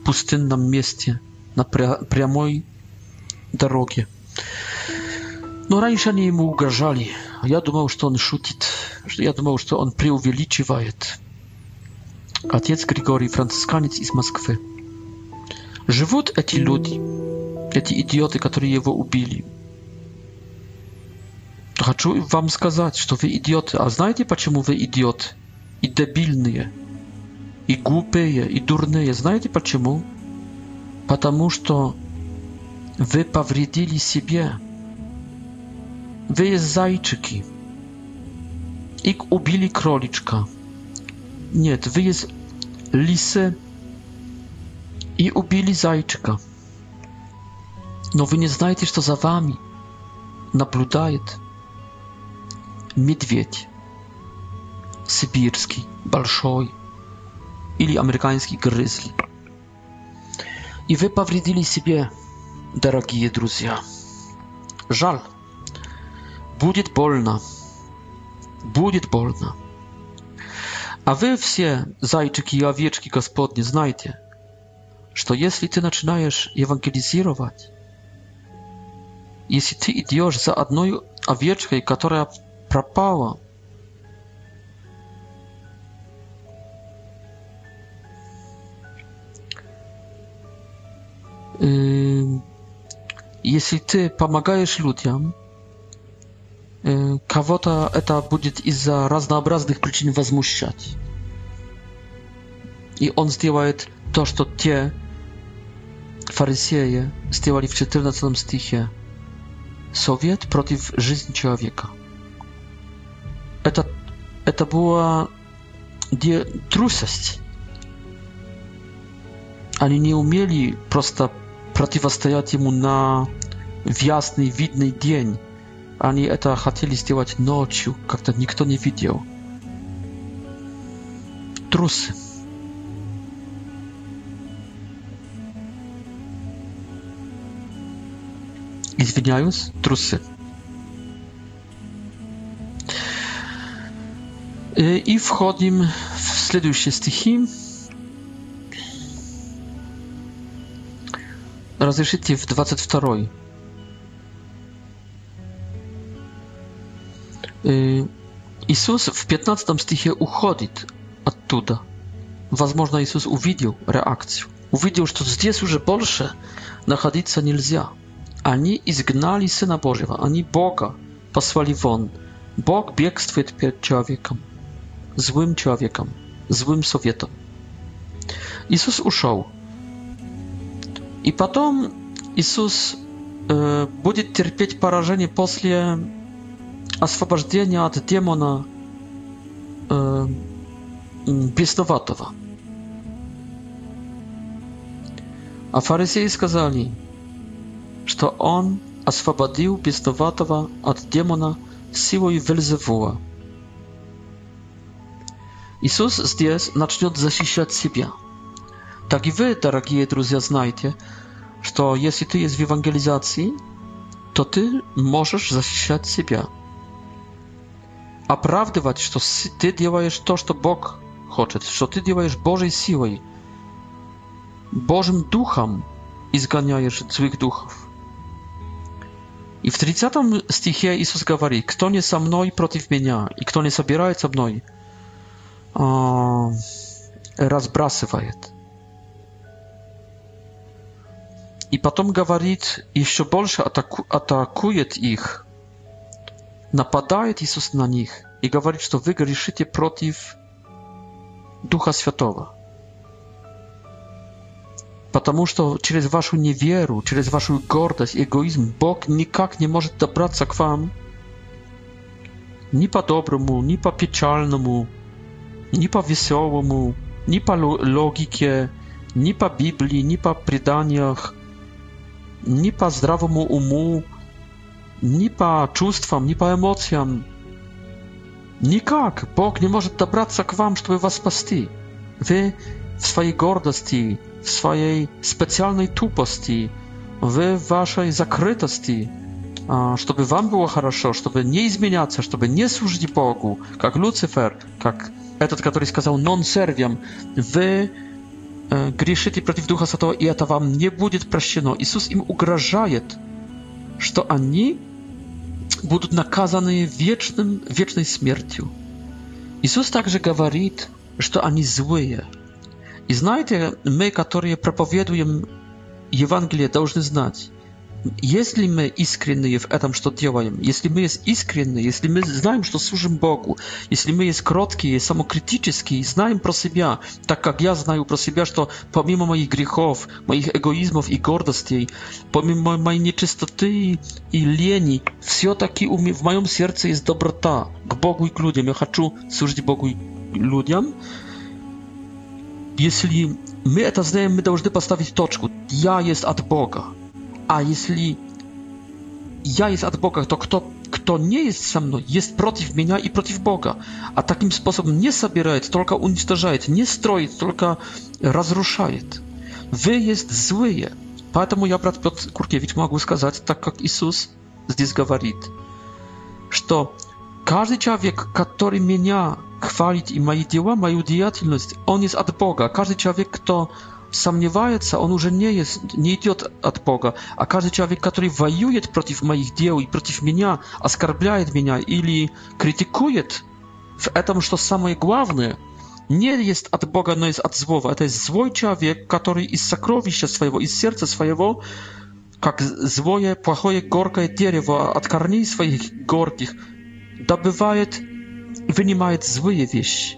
пустынном месте на прямой дороге. Но раньше они ему угрожали. Я думал, что он шутит. Я думал, что он преувеличивает. Отец Григорий, францисканец из Москвы. Живут эти люди, эти идиоты, которые его убили. Хочу вам сказать, что вы идиоты. А знаете, почему вы идиоты? и дебильные, и глупые, и дурные. Знаете почему? Потому что вы повредили себе. Вы зайчики. И убили кроличка. Нет, вы есть лисы и убили зайчика. Но вы не знаете, что за вами наблюдает медведь сибирский, большой или американский грызль. И вы повредили себе, дорогие друзья. Жаль. Будет больно. Будет больно. А вы все, зайчики и овечки Господни, знаете, что если ты начинаешь евангелизировать, если ты идешь за одной овечкой, которая пропала, jeśli ty pomagasz ludziom, y, kawota to będzie za różnorodnych przyczyn wzmuszać. I on zrobił to, co te faryzeje zrobili w 14 stychie. Sowiet przeciw życiu człowieka. eta była trusość. ani nie umieli prosto przeciwstawiać mu na в ясный видный день. Они это хотели сделать ночью, когда никто не видел. Трусы. Извиняюсь, трусы. И входим в следующие стихи. Разрешите в 22. -й. Иисус в 15 стихе уходит оттуда. Возможно, Иисус увидел реакцию, увидел, что здесь уже больше находиться нельзя. Они изгнали Сына Божьего, они Бога послали вон. Бог бегствует перед человеком, злым человеком, злым советом. Иисус ушел. И потом Иисус э, будет терпеть поражение после освобождение от демона э, бесноватого. А фарисеи сказали, что он освободил бесноватого от демона силой Вельзевула. Иисус здесь начнет защищать себя. Так и вы, дорогие друзья, знаете, что если ты есть в евангелизации, то ты можешь защищать себя оправдывать, что ты делаешь то, что Бог хочет, что ты делаешь Божьей силой, Божьим Духом изгоняешь злых духов. И в 30 стихе Иисус говорит, кто не со мной против меня, и кто не собирает со мной, разбрасывает. И потом говорит, еще больше атаку, атакует их нападает Иисус на них и говорит, что вы грешите против Духа Святого. Потому что через вашу неверу, через вашу гордость, эгоизм, Бог никак не может добраться к вам ни по-доброму, ни по-печальному, ни по-веселому, ни по логике, ни по Библии, ни по преданиях, ни по здравому уму, ni po czułstwom, ni po emocjom. Nikak. Bóg nie może dobraca k wam, żeby was spasti. Wy w swojej gordości, w swojej specjalnej tupości, wy waszej zakrytości, żeby wam było хорошо, żeby nie zmieniać się, żeby nie służyć Bogu, jak Lucifer, jak ten, który сказал non serviam, wy e, grzeszycie przeciw Ducha Świętego i to wam nie będzie przeszczono. Jezus im ugrażaje, że oni будут наказаны вечным, вечной смертью. Иисус также говорит, что они злые. И знаете, мы, которые проповедуем Евангелие, должны знать, если мы искренние в этом, что делаем, если мы есть искренние, если мы знаем, что служим Богу, если мы есть кроткие, самокритические, знаем про себя, так как я знаю про себя, что помимо моих грехов, моих эгоизмов и гордостей, помимо моей нечистоты и лени, все-таки в моем сердце есть доброта к Богу и к людям. Я хочу служить Богу и людям. Если мы это знаем, мы должны поставить точку. Я есть от Бога. A jeśli ja jest od Boga, to kto, kto nie jest со мной, jest против меня и против Бога. А таким способом не собирает, только уничтожает, не строит, только разрушает. Вы есть злые. Поэтому я, брат Петр Куркевич, могу сказать, так как Иисус здесь говорит, что каждый человек, который меня хвалит и мои дела, мою деятельность, он есть от Бога. Каждый человек, кто сомневается, он уже не, есть, не идет от Бога. А каждый человек, который воюет против моих дел и против меня, оскорбляет меня или критикует в этом, что самое главное, не есть от Бога, но есть от злого. Это есть злой человек, который из сокровища своего, из сердца своего, как злое, плохое, горкое дерево от корней своих горких, добывает и вынимает злые вещи.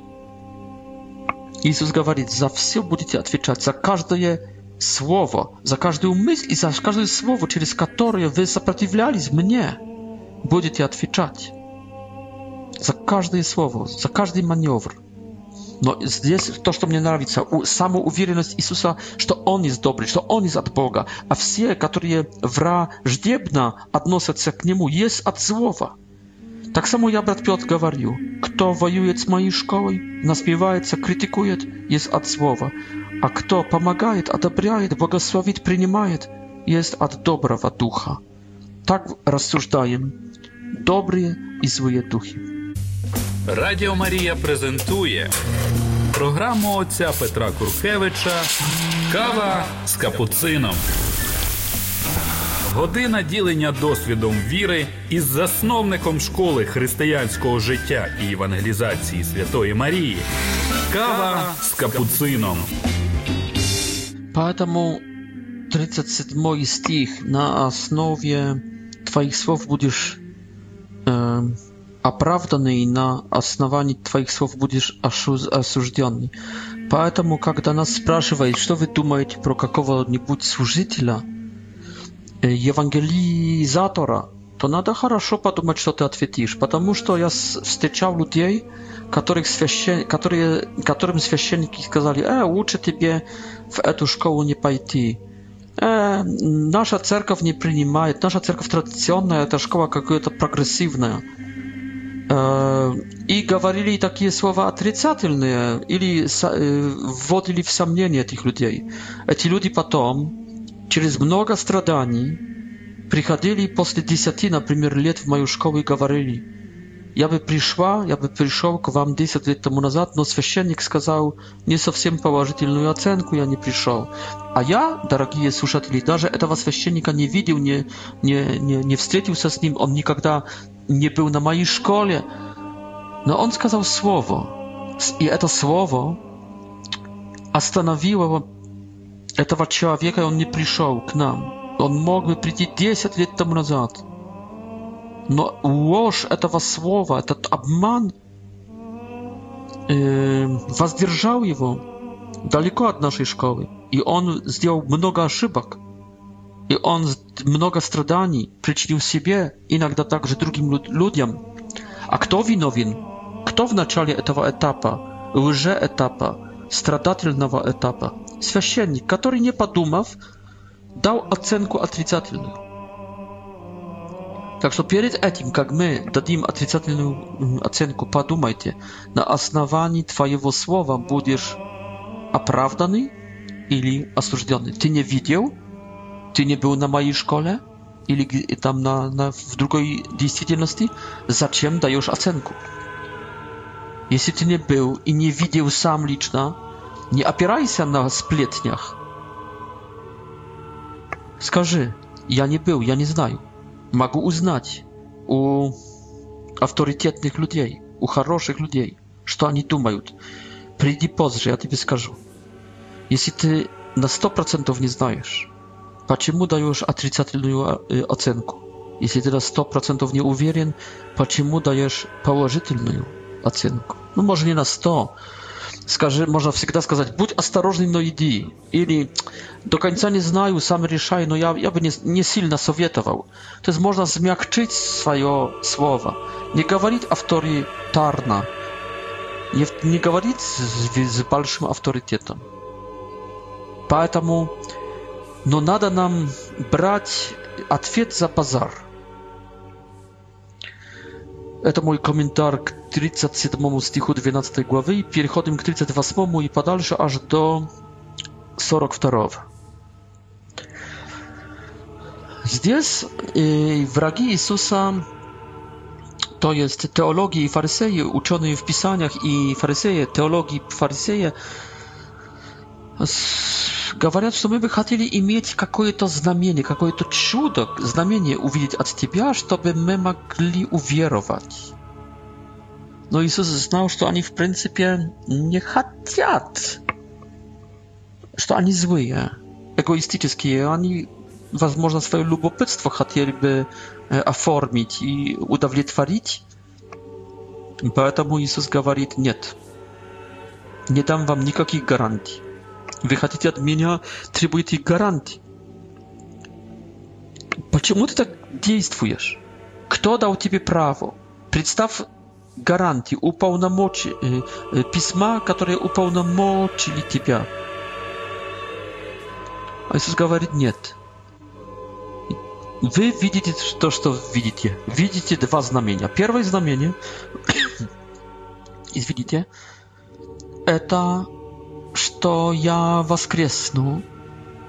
Иисус говорит, за все будете отвечать, за каждое слово, за каждую мысль и за каждое слово, через которое вы сопротивлялись мне, будете отвечать. За каждое слово, за каждый маневр. Но здесь то, что мне нравится, самоуверенность Иисуса, что Он есть добрый, что Он есть от Бога, а все, которые враждебно относятся к Нему, есть от злого. Так само я, брат Петр, говорю, кто воюет с моей школой, наспевается, критикует, есть от слова, а кто помогает, одобряет, благословит, принимает, есть от доброго духа. Так рассуждаем добрые и злые духи. Радио Мария презентует программу отца Петра Куркевича Кава с капуцином. Година ділення досвідом віри із засновником школи християнського життя і евангелізації Святої Марії. Кава з капуцином. Поэтому 37 стих на основе Twoich słów będziesz e, оправданы и на основании Твоих слов будешь осужден. Поэтому, когда нас спрашивают, что вы думаете про какого-нибудь служителя – евангелизатора, то надо хорошо подумать, что ты ответишь, потому что я встречал людей, которых священ... которые... которым священники сказали, э, лучше тебе в эту школу не пойти. Э, наша церковь не принимает, наша церковь традиционная, эта школа какая-то прогрессивная. Э, и говорили такие слова отрицательные или вводили в сомнение этих людей. Эти люди потом через много страданий, приходили после десяти, например, лет в мою школу и говорили, я бы пришла, я бы пришел к вам десять лет тому назад, но священник сказал не совсем положительную оценку, я не пришел. А я, дорогие слушатели, даже этого священника не видел, не, не, не, не встретился с ним, он никогда не был на моей школе. Но он сказал слово, и это слово остановило этого человека он не пришел к нам. Он мог бы прийти 10 лет тому назад. Но ложь этого слова, этот обман э, воздержал его далеко от нашей школы. И он сделал много ошибок. И он много страданий причинил себе, иногда также другим людям. А кто виновен? Кто в начале этого этапа, уже этапа страдательного этапа? священник, который, не подумав, дал оценку отрицательную. Так что перед этим, как мы дадим отрицательную оценку, подумайте, на основании твоего слова будешь оправданный или осужденный. Ты не видел, ты не был на моей школе или там на, на, в другой действительности, зачем даешь оценку? Если ты не был и не видел сам лично, Не опирайся на сплетнях. Скажи, я не был, я не знаю. Могу узнать у авторитетных людей, у хороших людей, что они думают. Приди позже, я тебе скажу. Если ты на сто процентов не знаешь, почему даешь отрицательную оценку? Если ты на сто процентов не уверен, почему даешь положительную оценку? Ну, может, не на сто, скажи, можно всегда сказать, будь осторожный, но иди. Или до конца не знаю, сам решай, но я, я бы не, не сильно советовал. То есть можно смягчить свое слово, не говорить авторитарно, не, не говорить с, с большим авторитетом. Поэтому, но надо нам брать ответ за базар. Это мой комментарий к 37 стиху 12 главы, переходим к 38 и подальше аж до 42. Здесь враги Иисуса, то есть теологи и фарисеи, ученые в Писаниях и фарисеи, теологи и фарисеи, говорят, что мы бы хотели иметь какое-то знамение, какое-то чудо, знамение увидеть от тебя, чтобы мы могли уверовать. Но Иисус знал, что они в принципе не хотят, что они злые, egoistyczne. Oni, возможно, swoje lubopytstwo chcieliby оформить и удовлетворить. Поэтому Иисус говорит, нет, не дам вам никаких гарантий. Вы хотите от меня, требуете гарантий. Почему ты так действуешь? Кто дал тебе право? Представь гарантии, уполномочи, письма, которые уполномочили тебя. А Иисус говорит, нет. Вы видите то, что видите. Видите два знамения. Первое знамение, извините, это что я воскресну,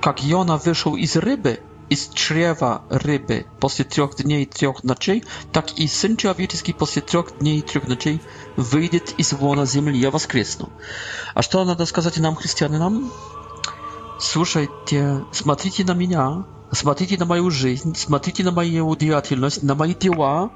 как Йона вышел из рыбы – Istrzeva ryby после трех дней и трех ночей, так и Сын Человеческий после трех дней и трех ночей выйдет из вона земли, я воскресну. А что надо сказать нам, христианам? Слушайте, смотрите на меня, смотрите на мою жизнь, смотрите на мою деятельность, на мои дела.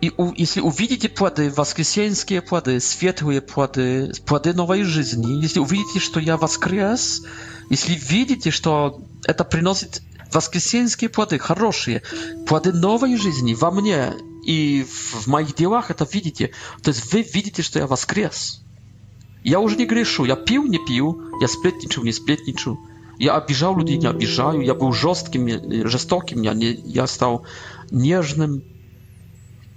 И у, если увидите плоды, воскресенские плоды, светлые плоды, плоды новой жизни, если увидите, что я воскрес, если видите, что это приносит Воскресенские плоды, хорошие, плоды новой жизни во мне и в моих делах это видите. То есть вы видите, что я воскрес. Я уже не грешу. Я пил, не пил. Я сплетничал, не сплетничал. Я обижал людей, не обижаю. Я был жестким, жестоким. Я, не, я стал нежным.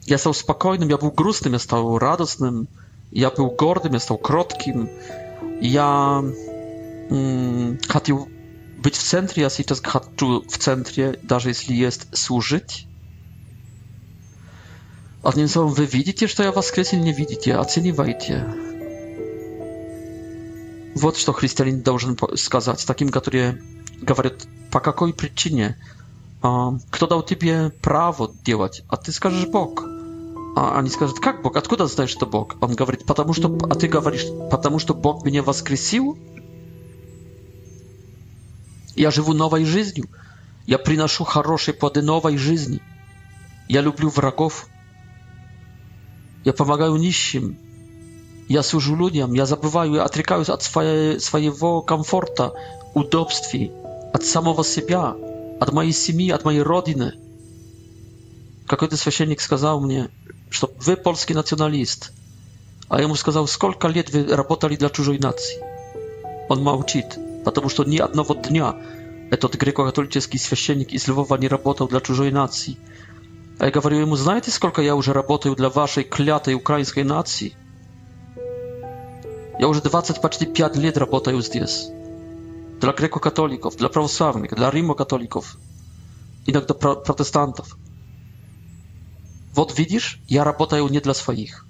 Я стал спокойным. Я был грустным. Я стал радостным. Я был гордым. Я стал кротким. Я м, хотел быть в центре, я сейчас хочу в центре, даже если есть служить. Одним словом, вы видите, что я воскресил, не видите, оценивайте. Вот что христианин должен сказать таким, которые говорят, по какой причине, кто дал тебе право делать, а ты скажешь Бог. А они скажут, как Бог, откуда знаешь, что Бог? Он говорит, потому что, а ты говоришь, потому что Бог меня воскресил? Я живу новой жизнью. Я приношу хорошие плоды новой жизни. Я люблю врагов. Я помогаю нищим. Я служу людям. Я забываю, отрекаюсь от своей, своего комфорта, удобствий, от самого себя, от моей семьи, от моей родины. Какой-то священник сказал мне, что вы польский националист. А я ему сказал, сколько лет вы работали для чужой нации. Он молчит потому что ни одного дня этот греко-католический священник из Львова не работал для чужой нации. А я говорю ему, знаете, сколько я уже работаю для вашей клятой украинской нации? Я уже 20 почти 5 лет работаю здесь. Для греко-католиков, для православных, для римо-католиков, иногда протестантов. Вот видишь, я работаю не для своих.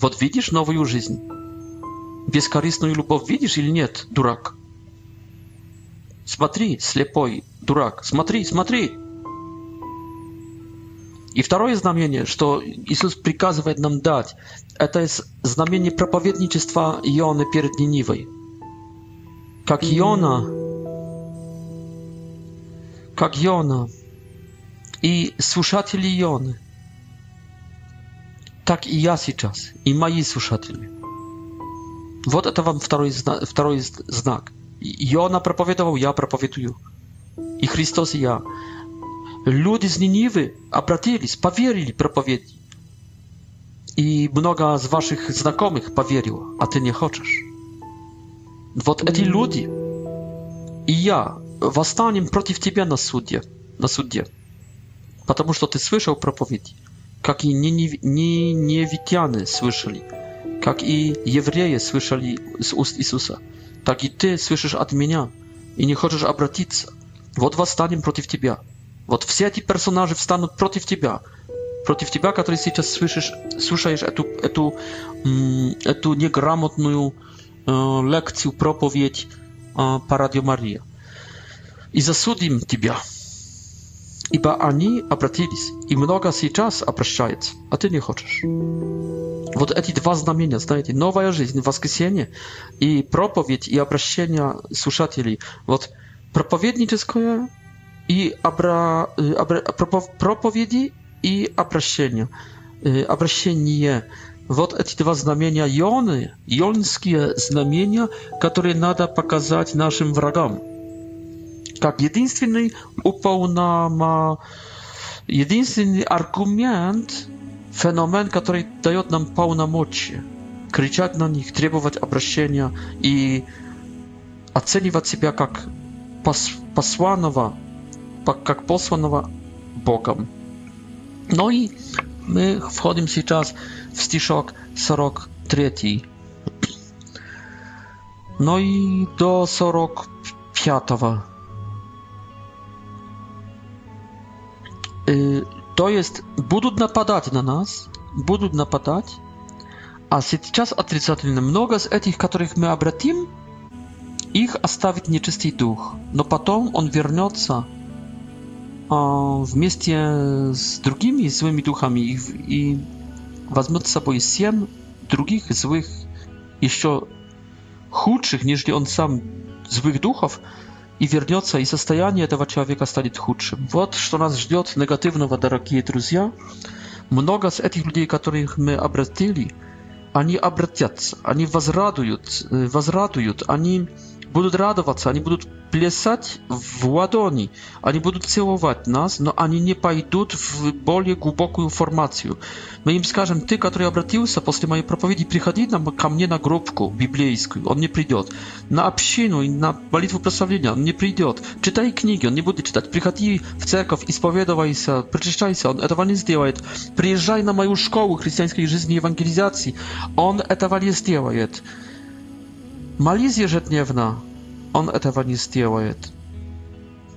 Вот видишь новую жизнь. Бескорыстную любовь видишь или нет, дурак? Смотри, слепой дурак, смотри, смотри!» И второе знамение, что Иисус приказывает нам дать, это знамение проповедничества Ионы перед Нинивой. Как Иона, как Иона и слушатели Ионы, так и я сейчас, и мои слушатели. Вот это вам второй, второй знак – I ona propowiadował, ja propowiaduję. I Chrystus i ja. Ludzie z Niniwy obratili, powierili propowiedzi. I mnoga z waszych znakomych powieriło, a ty nie choczesz. Wot eti ludzi i ja wstaniem przeciw ciebie na sądzie, na sądzie. Потому что ты слышал проповеди, как и невитяне слышали, как и евреи слышали с уст Иисуса tak i ty słyszysz od mnie i nie chodzisz obrócić się. Wod was stanie przeciw ciebie. Wod wszyscy ci personaże wstaną przeciw ciebie. Przeciw ciebie, który teraz słyszysz, słyszysz tę tę mm, tę tę niegramotną e, lekcję, propowiedź e, po Radio Maria. I zasudim ciebie. Ибо они обратились, и много сейчас обращается, а ты не хочешь. Вот эти два знамения, знаете, новая жизнь, воскресенье и проповедь, и обращение слушателей. Вот проповедническое и обра... Обра... проповеди и обращение. Обращение. Вот эти два знамения Йоны, йонские знамения, которые надо показать нашим врагам. Tak, jedynstwny upał na ma jedynstwny argument, fenomen, który daje nam pełną moc. Krzyczeć na nich, требować obrażenia i oceniać siebie jak pos posłanowa, jak posłanowa Bogom. No i my wchodzimy teraz w stiszok 43. No i do 45. Э, то есть будут нападать на нас, будут нападать, а сейчас отрицательно много из этих, которых мы обратим, их оставит нечистый дух, но потом он вернется а, вместе с другими злыми духами и, и возьмет с собой семь других злых, еще худших, нежели он сам, злых духов, и вернется, и состояние этого человека станет худшим. Вот что нас ждет негативного, дорогие друзья. Много с этих людей, которых мы обратили, они обратятся, они возрадуют, возрадуют, они будут радоваться, они будут плясать в ладони, они будут целовать нас, но они не пойдут в более глубокую формацию. Мы им скажем, ты, который обратился после моей проповеди, приходи нам, ко мне на гробку библейскую, он не придет. На общину и на молитву прославления он не придет. Читай книги, он не будет читать. Приходи в церковь, исповедовайся, причащайся, он этого не сделает. Приезжай на мою школу христианской жизни и евангелизации, он этого не сделает. Молись ежедневно. Он этого не сделает.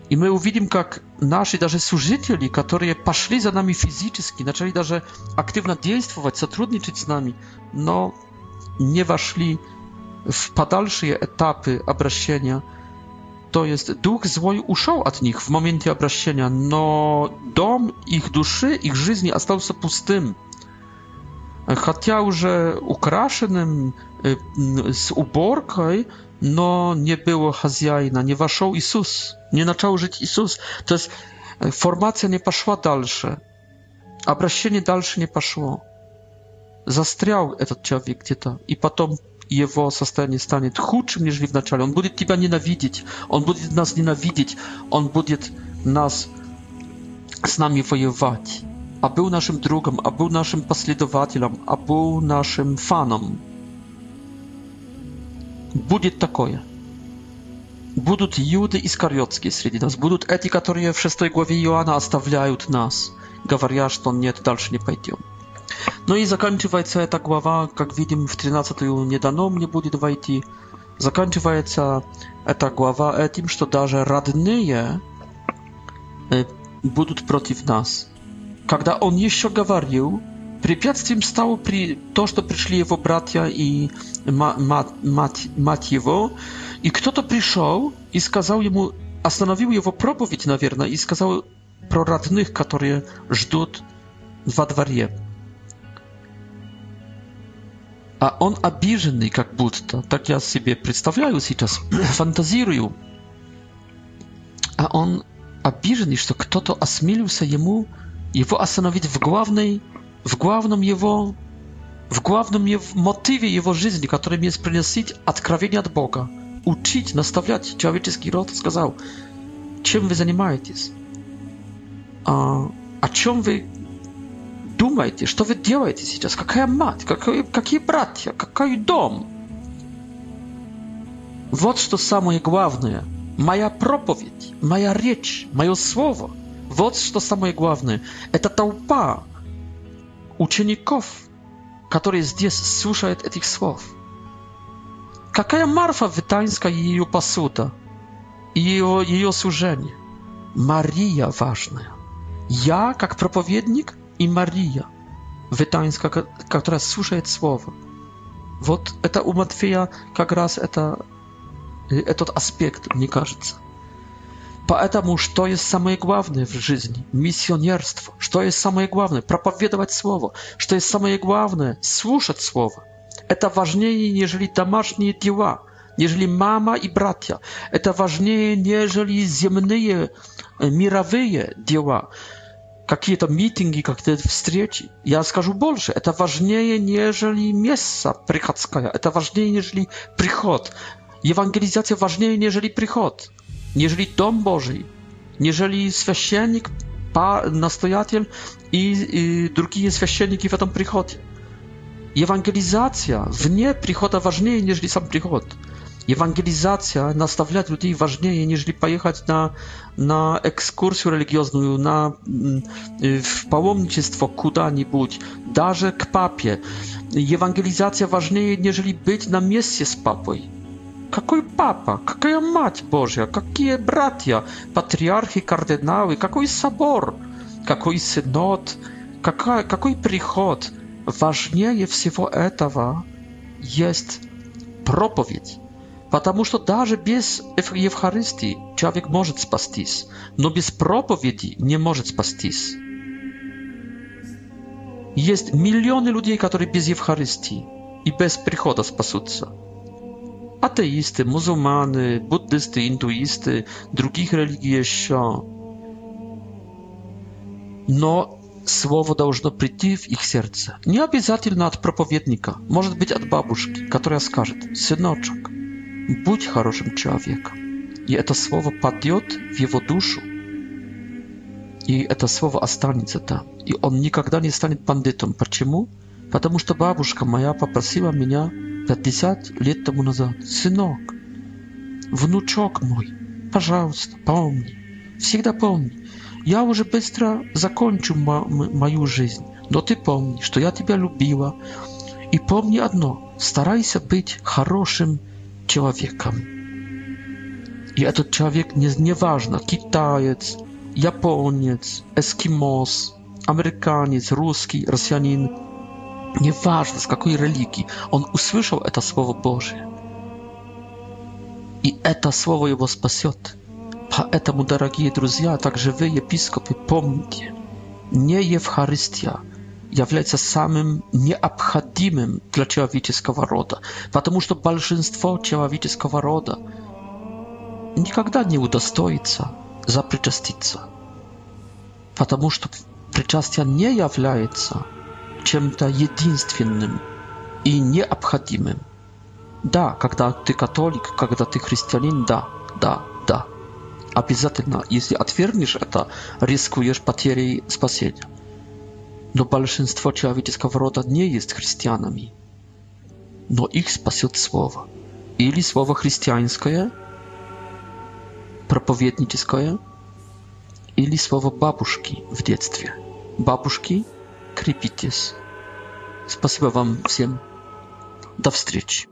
И мы увидим, как наши даже служители, которые пошли за нами физически, начали даже активно действовать, сотрудничать с нами, но не вошли w podalsze etapy obrażenia, to jest duch zły uszedł od nich w momencie obrażenia, no dom ich duszy, ich żyzni остался pustym хотя уже украшенным, с уборкой, но не было хозяина, не вошел Иисус, не начал жить Иисус. То есть формация не пошла дальше, обращение дальше не пошло. Застрял этот человек где-то, и потом его состояние станет худшим, нежели в начале. Он будет тебя ненавидеть, он будет нас ненавидеть, он будет нас с нами воевать а был нашим другом, а был нашим последователем, а был нашим фаном. Будет такое. Будут юды искариотские среди нас, будут эти, которые в шестой главе Иоанна оставляют нас, говоря, что нет, дальше не пойдем. Ну и заканчивается эта глава, как видим, в 13-ю не дано мне будет войти. Заканчивается эта глава этим, что даже родные будут против нас. Когда он еще говорил, препятствием стало при... то, что пришли его братья и мать, мать, мать его, и кто-то пришел и сказал ему, остановил его проповедь, наверное, и сказал про родных, которые ждут во дворе. А он обиженный как будто, так я себе представляю сейчас, фантазирую. А он обиженный, что кто-то осмелился ему его остановить в главной, в главном его, в главном его, мотиве его жизни, которым есть приносить откровение от Бога, учить, наставлять человеческий род, сказал, чем вы занимаетесь, а, о чем вы думаете, что вы делаете сейчас, какая мать, какой, какие братья, какой дом. Вот что самое главное. Моя проповедь, моя речь, мое слово – Вот что самое главное. Это толпа учеников, которые здесь слушают этих слов. Какая Марфа Витанская ее посуда, ее, ее служение? Мария важная. Я, как проповедник, и Мария Витанская, которая слушает слово. Вот это у Матфея как раз это, этот аспект, мне кажется. Поэтому, что есть самое главное в жизни? Миссионерство. Что есть самое главное? Проповедовать Слово. Что есть самое главное? Слушать Слово. Это важнее, нежели домашние дела, нежели мама и братья. Это важнее, нежели земные, э, мировые дела какие-то митинги, какие-то встречи. Я скажу больше, это важнее, нежели место приходское, это важнее, нежели приход. Евангелизация важнее, нежели приход. jeżeli dom Boży, jeżeli święcennik, nastojatel i, i drugi święcennik w tym przychodzie. Ewangelizacja w nie przychoda ważniej niż sam przychod. Ewangelizacja, nastawiać ludzi ważniej niż pojechać na, na ekskursję religijną, na mm, w pałomnictwo kuda-nibudź, darze k papie. Ewangelizacja ważniej niż być na miejscu z papą. Какой папа? Какая мать Божья? Какие братья? Патриархи, кардиналы? Какой собор? Какой синод? Какая, какой приход? Важнее всего этого есть проповедь. Потому что даже без Евхаристии человек может спастись, но без проповеди не может спастись. Есть миллионы людей, которые без Евхаристии и без прихода спасутся. ateisty, muzułmany, buddysty, hinduisty, drugich religii jeszcze. No, słowo должно прийти w ich serce. Nie обязательно od propowiednika, może być od babuszki, która skaże, synoczek, bądź хорошим człowieka". I to słowo padiot w jego duszu. I to słowo останется tam. I on nigdy nie stanie bandytą. Dlaczego? Ponieważ babuszka moja poprosiła mnie, пятьдесят лет тому назад. Сынок, внучок мой, пожалуйста, помни, всегда помни. Я уже быстро закончу мою жизнь, но ты помни, что я тебя любила. И помни одно, старайся быть хорошим человеком. И этот человек не, важно, китаец, японец, эскимос, американец, русский, россиянин, Неважно, с какой религии, он услышал это Слово Божие. И это Слово его спасет. Поэтому, дорогие друзья, также вы, епископы, помните, не Евхаристия является самым необходимым для человеческого рода, потому что большинство человеческого рода никогда не удостоится запричаститься, потому что причастие не является чем-то единственным и необходимым. Да, когда ты католик, когда ты христианин, да, да, да. Обязательно, если отвергнешь это, рискуешь потерей спасения. Но большинство человеческого рода не есть христианами. Но их спасет Слово. Или Слово христианское, проповедническое, или Слово бабушки в детстве. Бабушки – крепитесь. Спасибо вам всем. До встречи.